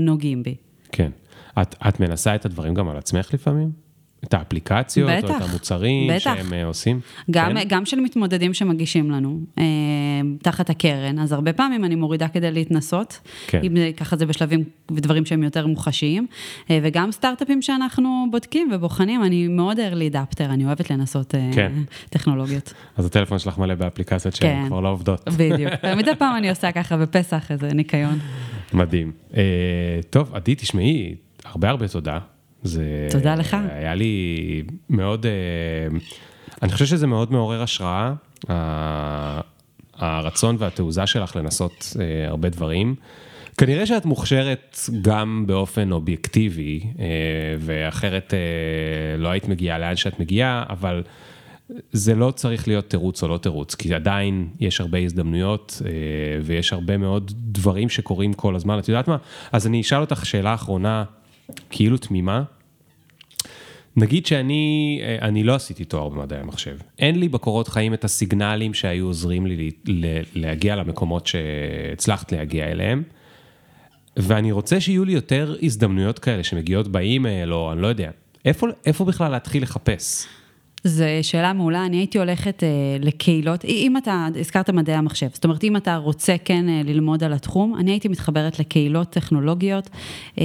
[SPEAKER 1] נוגעים בי.
[SPEAKER 2] כן. את, את מנסה את הדברים גם על עצמך לפעמים? את האפליקציות, בטח, או את המוצרים בטח. שהם אה, עושים?
[SPEAKER 1] גם, כן? גם של מתמודדים שמגישים לנו, אה, תחת הקרן, אז הרבה פעמים אני מורידה כדי להתנסות, כן. אם ככה זה בשלבים ודברים שהם יותר מוחשיים, אה, וגם סטארט-אפים שאנחנו בודקים ובוחנים, אני מאוד early adapter, אני אוהבת לנסות אה, כן. טכנולוגיות.
[SPEAKER 2] אז הטלפון שלך מלא באפליקציות שהן כן. כבר לא עובדות.
[SPEAKER 1] בדיוק, מדי פעם אני עושה ככה בפסח איזה ניקיון.
[SPEAKER 2] מדהים. אה, טוב, עדי, תשמעי, הרבה הרבה תודה.
[SPEAKER 1] זה... תודה לך.
[SPEAKER 2] היה לי מאוד, אה, אני חושב שזה מאוד מעורר השראה, הרצון והתעוזה שלך לנסות אה, הרבה דברים. כנראה שאת מוכשרת גם באופן אובייקטיבי, אה, ואחרת לא היית מגיעה לאן שאת מגיעה, אבל זה לא צריך להיות תירוץ או לא תירוץ, כי עדיין יש הרבה הזדמנויות ויש הרבה מאוד דברים שקורים כל הזמן. את יודעת מה? אז אני אשאל אותך שאלה אחרונה, כאילו תמימה. נגיד שאני, אה, אני לא עשיתי תואר במדעי המחשב. אין לי בקורות חיים את הסיגנלים שהיו עוזרים לי להגיע למקומות שהצלחת להגיע אליהם. ואני רוצה שיהיו לי יותר הזדמנויות כאלה שמגיעות באימייל, או אני לא יודע. איפה, איפה בכלל להתחיל לחפש?
[SPEAKER 1] זו שאלה מעולה, אני הייתי הולכת אה, לקהילות, אם אתה, הזכרת מדעי המחשב, זאת אומרת, אם אתה רוצה כן אה, ללמוד על התחום, אני הייתי מתחברת לקהילות טכנולוגיות. אה,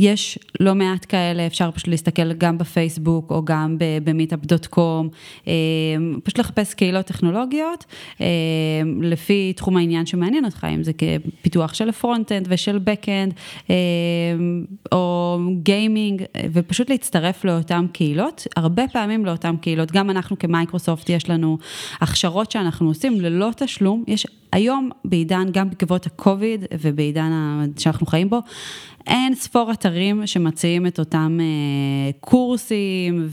[SPEAKER 1] יש לא מעט כאלה, אפשר פשוט להסתכל גם בפייסבוק או גם במיטאפ.קום, אה, פשוט לחפש קהילות טכנולוגיות אה, לפי תחום העניין שמעניין אותך, אם זה פיתוח של front-end ושל back-end, אה, או gaming, ופשוט להצטרף לאותן קהילות, הרבה פעמים לאותן קהילות, גם אנחנו כמייקרוסופט יש לנו הכשרות שאנחנו עושים ללא תשלום, יש היום בעידן, גם בעקבות הקוביד ובעידן שאנחנו חיים בו, אין ספור אתרים שמציעים את אותם אה, קורסים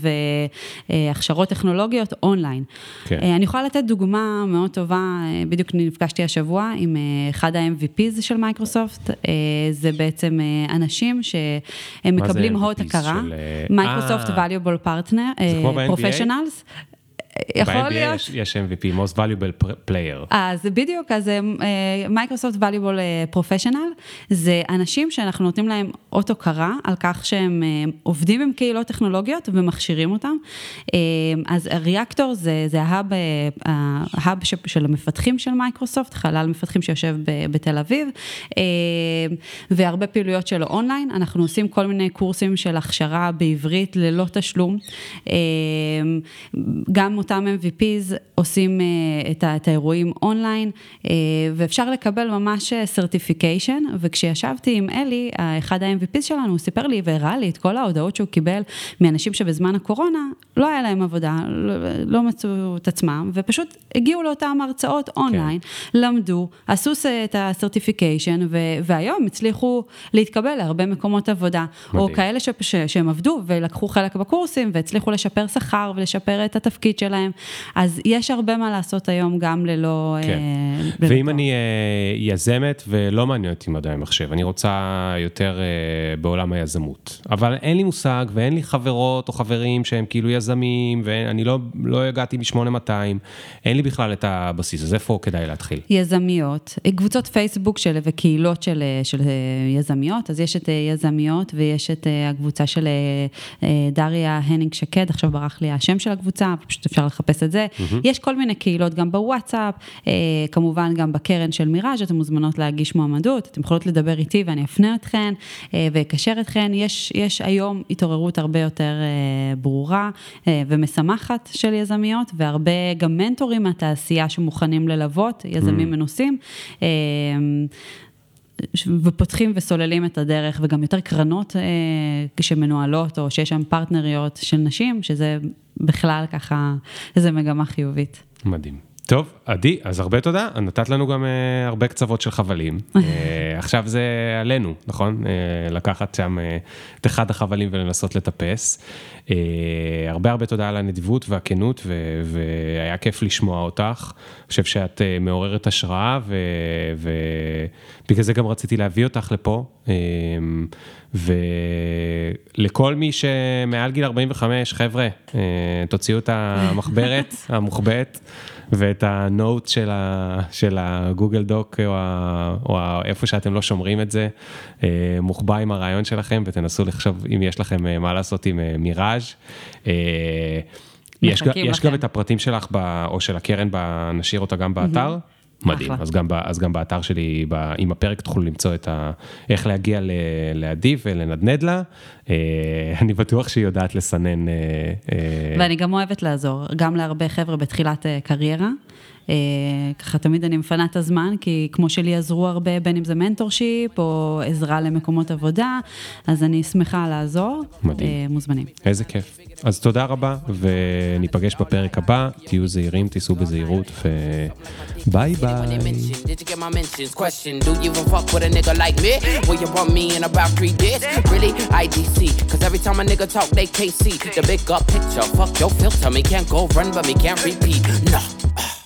[SPEAKER 1] והכשרות טכנולוגיות אונליין. כן. אה, אני יכולה לתת דוגמה מאוד טובה, אה, בדיוק נפגשתי השבוע עם אחד ה-MVPs של מייקרוסופט, זה בעצם אנשים שהם מקבלים אות הוקרה, מייקרוסופט valuable partner, professionals.
[SPEAKER 2] יכול להיות... יש, יש MVP, most valuable player.
[SPEAKER 1] אז בדיוק, אז מייקרוסופט uh, valuable uh, professional, זה אנשים שאנחנו נותנים להם אות הוקרה על כך שהם uh, עובדים עם קהילות טכנולוגיות ומכשירים אותם. Uh, אז ריאקטור זה, זה ה hub, uh, ה hub של המפתחים של מייקרוסופט, חלל מפתחים שיושב ב, בתל אביב, uh, והרבה פעילויות שלו אונליין. אנחנו עושים כל מיני קורסים של הכשרה בעברית ללא תשלום. Uh, גם אותם MVPs עושים אה, את, את האירועים אונליין, אה, ואפשר לקבל ממש certification, וכשישבתי עם אלי, אחד ה-MVPs שלנו, הוא סיפר לי והראה לי את כל ההודעות שהוא קיבל מאנשים שבזמן הקורונה לא היה להם עבודה, לא, לא מצאו את עצמם, ופשוט הגיעו לאותן הרצאות אונליין, כן. למדו, עשו את ה certification, והיום הצליחו להתקבל להרבה מקומות עבודה, מדהים. או כאלה ש, ש, שהם עבדו ולקחו חלק בקורסים והצליחו לשפר שכר ולשפר את התפקיד שלהם. שלהם. אז יש הרבה מה לעשות היום גם ללא...
[SPEAKER 2] כן. אה, ואם אני אה, יזמת ולא מעניין אותי מדעי המחשב, אני רוצה יותר אה, בעולם היזמות, אבל אין לי מושג ואין לי חברות או חברים שהם כאילו יזמים, ואני לא, לא הגעתי מ-8200, אין לי בכלל את הבסיס, אז איפה כדאי להתחיל?
[SPEAKER 1] יזמיות, קבוצות פייסבוק של, וקהילות של, של יזמיות, אז יש את יזמיות ויש את הקבוצה של דריה הנינג שקד, עכשיו ברח לי השם של הקבוצה, פשוט אפשר לחפש את זה. Mm-hmm. יש כל מיני קהילות גם בוואטסאפ, אה, כמובן גם בקרן של מיראז', אתן מוזמנות להגיש מועמדות, אתן יכולות לדבר איתי ואני אפנה אתכן אה, ואקשר אתכן. יש, יש היום התעוררות הרבה יותר אה, ברורה אה, ומשמחת של יזמיות, והרבה גם מנטורים מהתעשייה שמוכנים ללוות, יזמים mm-hmm. מנוסים. אה, ופותחים וסוללים את הדרך, וגם יותר קרנות אה, שמנוהלות, או שיש שם פרטנריות של נשים, שזה בכלל ככה, איזה מגמה חיובית.
[SPEAKER 2] מדהים. טוב, עדי, אז הרבה תודה, נתת לנו גם uh, הרבה קצוות של חבלים. uh, עכשיו זה עלינו, נכון? Uh, לקחת שם uh, את אחד החבלים ולנסות לטפס. Uh, הרבה הרבה תודה על הנדיבות והכנות, ו- והיה כיף לשמוע אותך. אני חושב שאת uh, מעוררת השראה, ובגלל ו- זה גם רציתי להביא אותך לפה. Uh, ולכל מי שמעל גיל 45, חבר'ה, uh, תוציאו את המחברת המוחבאת. ואת הנוט של, ה, של הגוגל דוק, או, ה, או ה, איפה שאתם לא שומרים את זה, אה, מוחבא עם הרעיון שלכם, ותנסו לחשוב אם יש לכם אה, מה לעשות עם אה, מיראז'. יש, יש גם את הפרטים שלך, ב, או של הקרן, ב, נשאיר אותה גם באתר. Mm-hmm. מדהים, אז גם, אז גם באתר שלי, ב, עם הפרק תוכלו למצוא את ה... איך להגיע ל, לעדי ולנדנד לה. אה, אני בטוח שהיא יודעת לסנן. אה,
[SPEAKER 1] אה... ואני גם אוהבת לעזור, גם להרבה חבר'ה בתחילת אה, קריירה. אה, ככה תמיד אני מפנה את הזמן, כי כמו שלי עזרו הרבה, בין אם זה mentorship או עזרה למקומות עבודה, אז אני שמחה לעזור. מדהים. אה, מוזמנים.
[SPEAKER 2] איזה כיף. אז תודה רבה, וניפגש בפרק הבא, תהיו זהירים, תיסעו בזהירות, וביי ביי. The big up picture. Fuck your filter, me can't go run, but me can't repeat. No.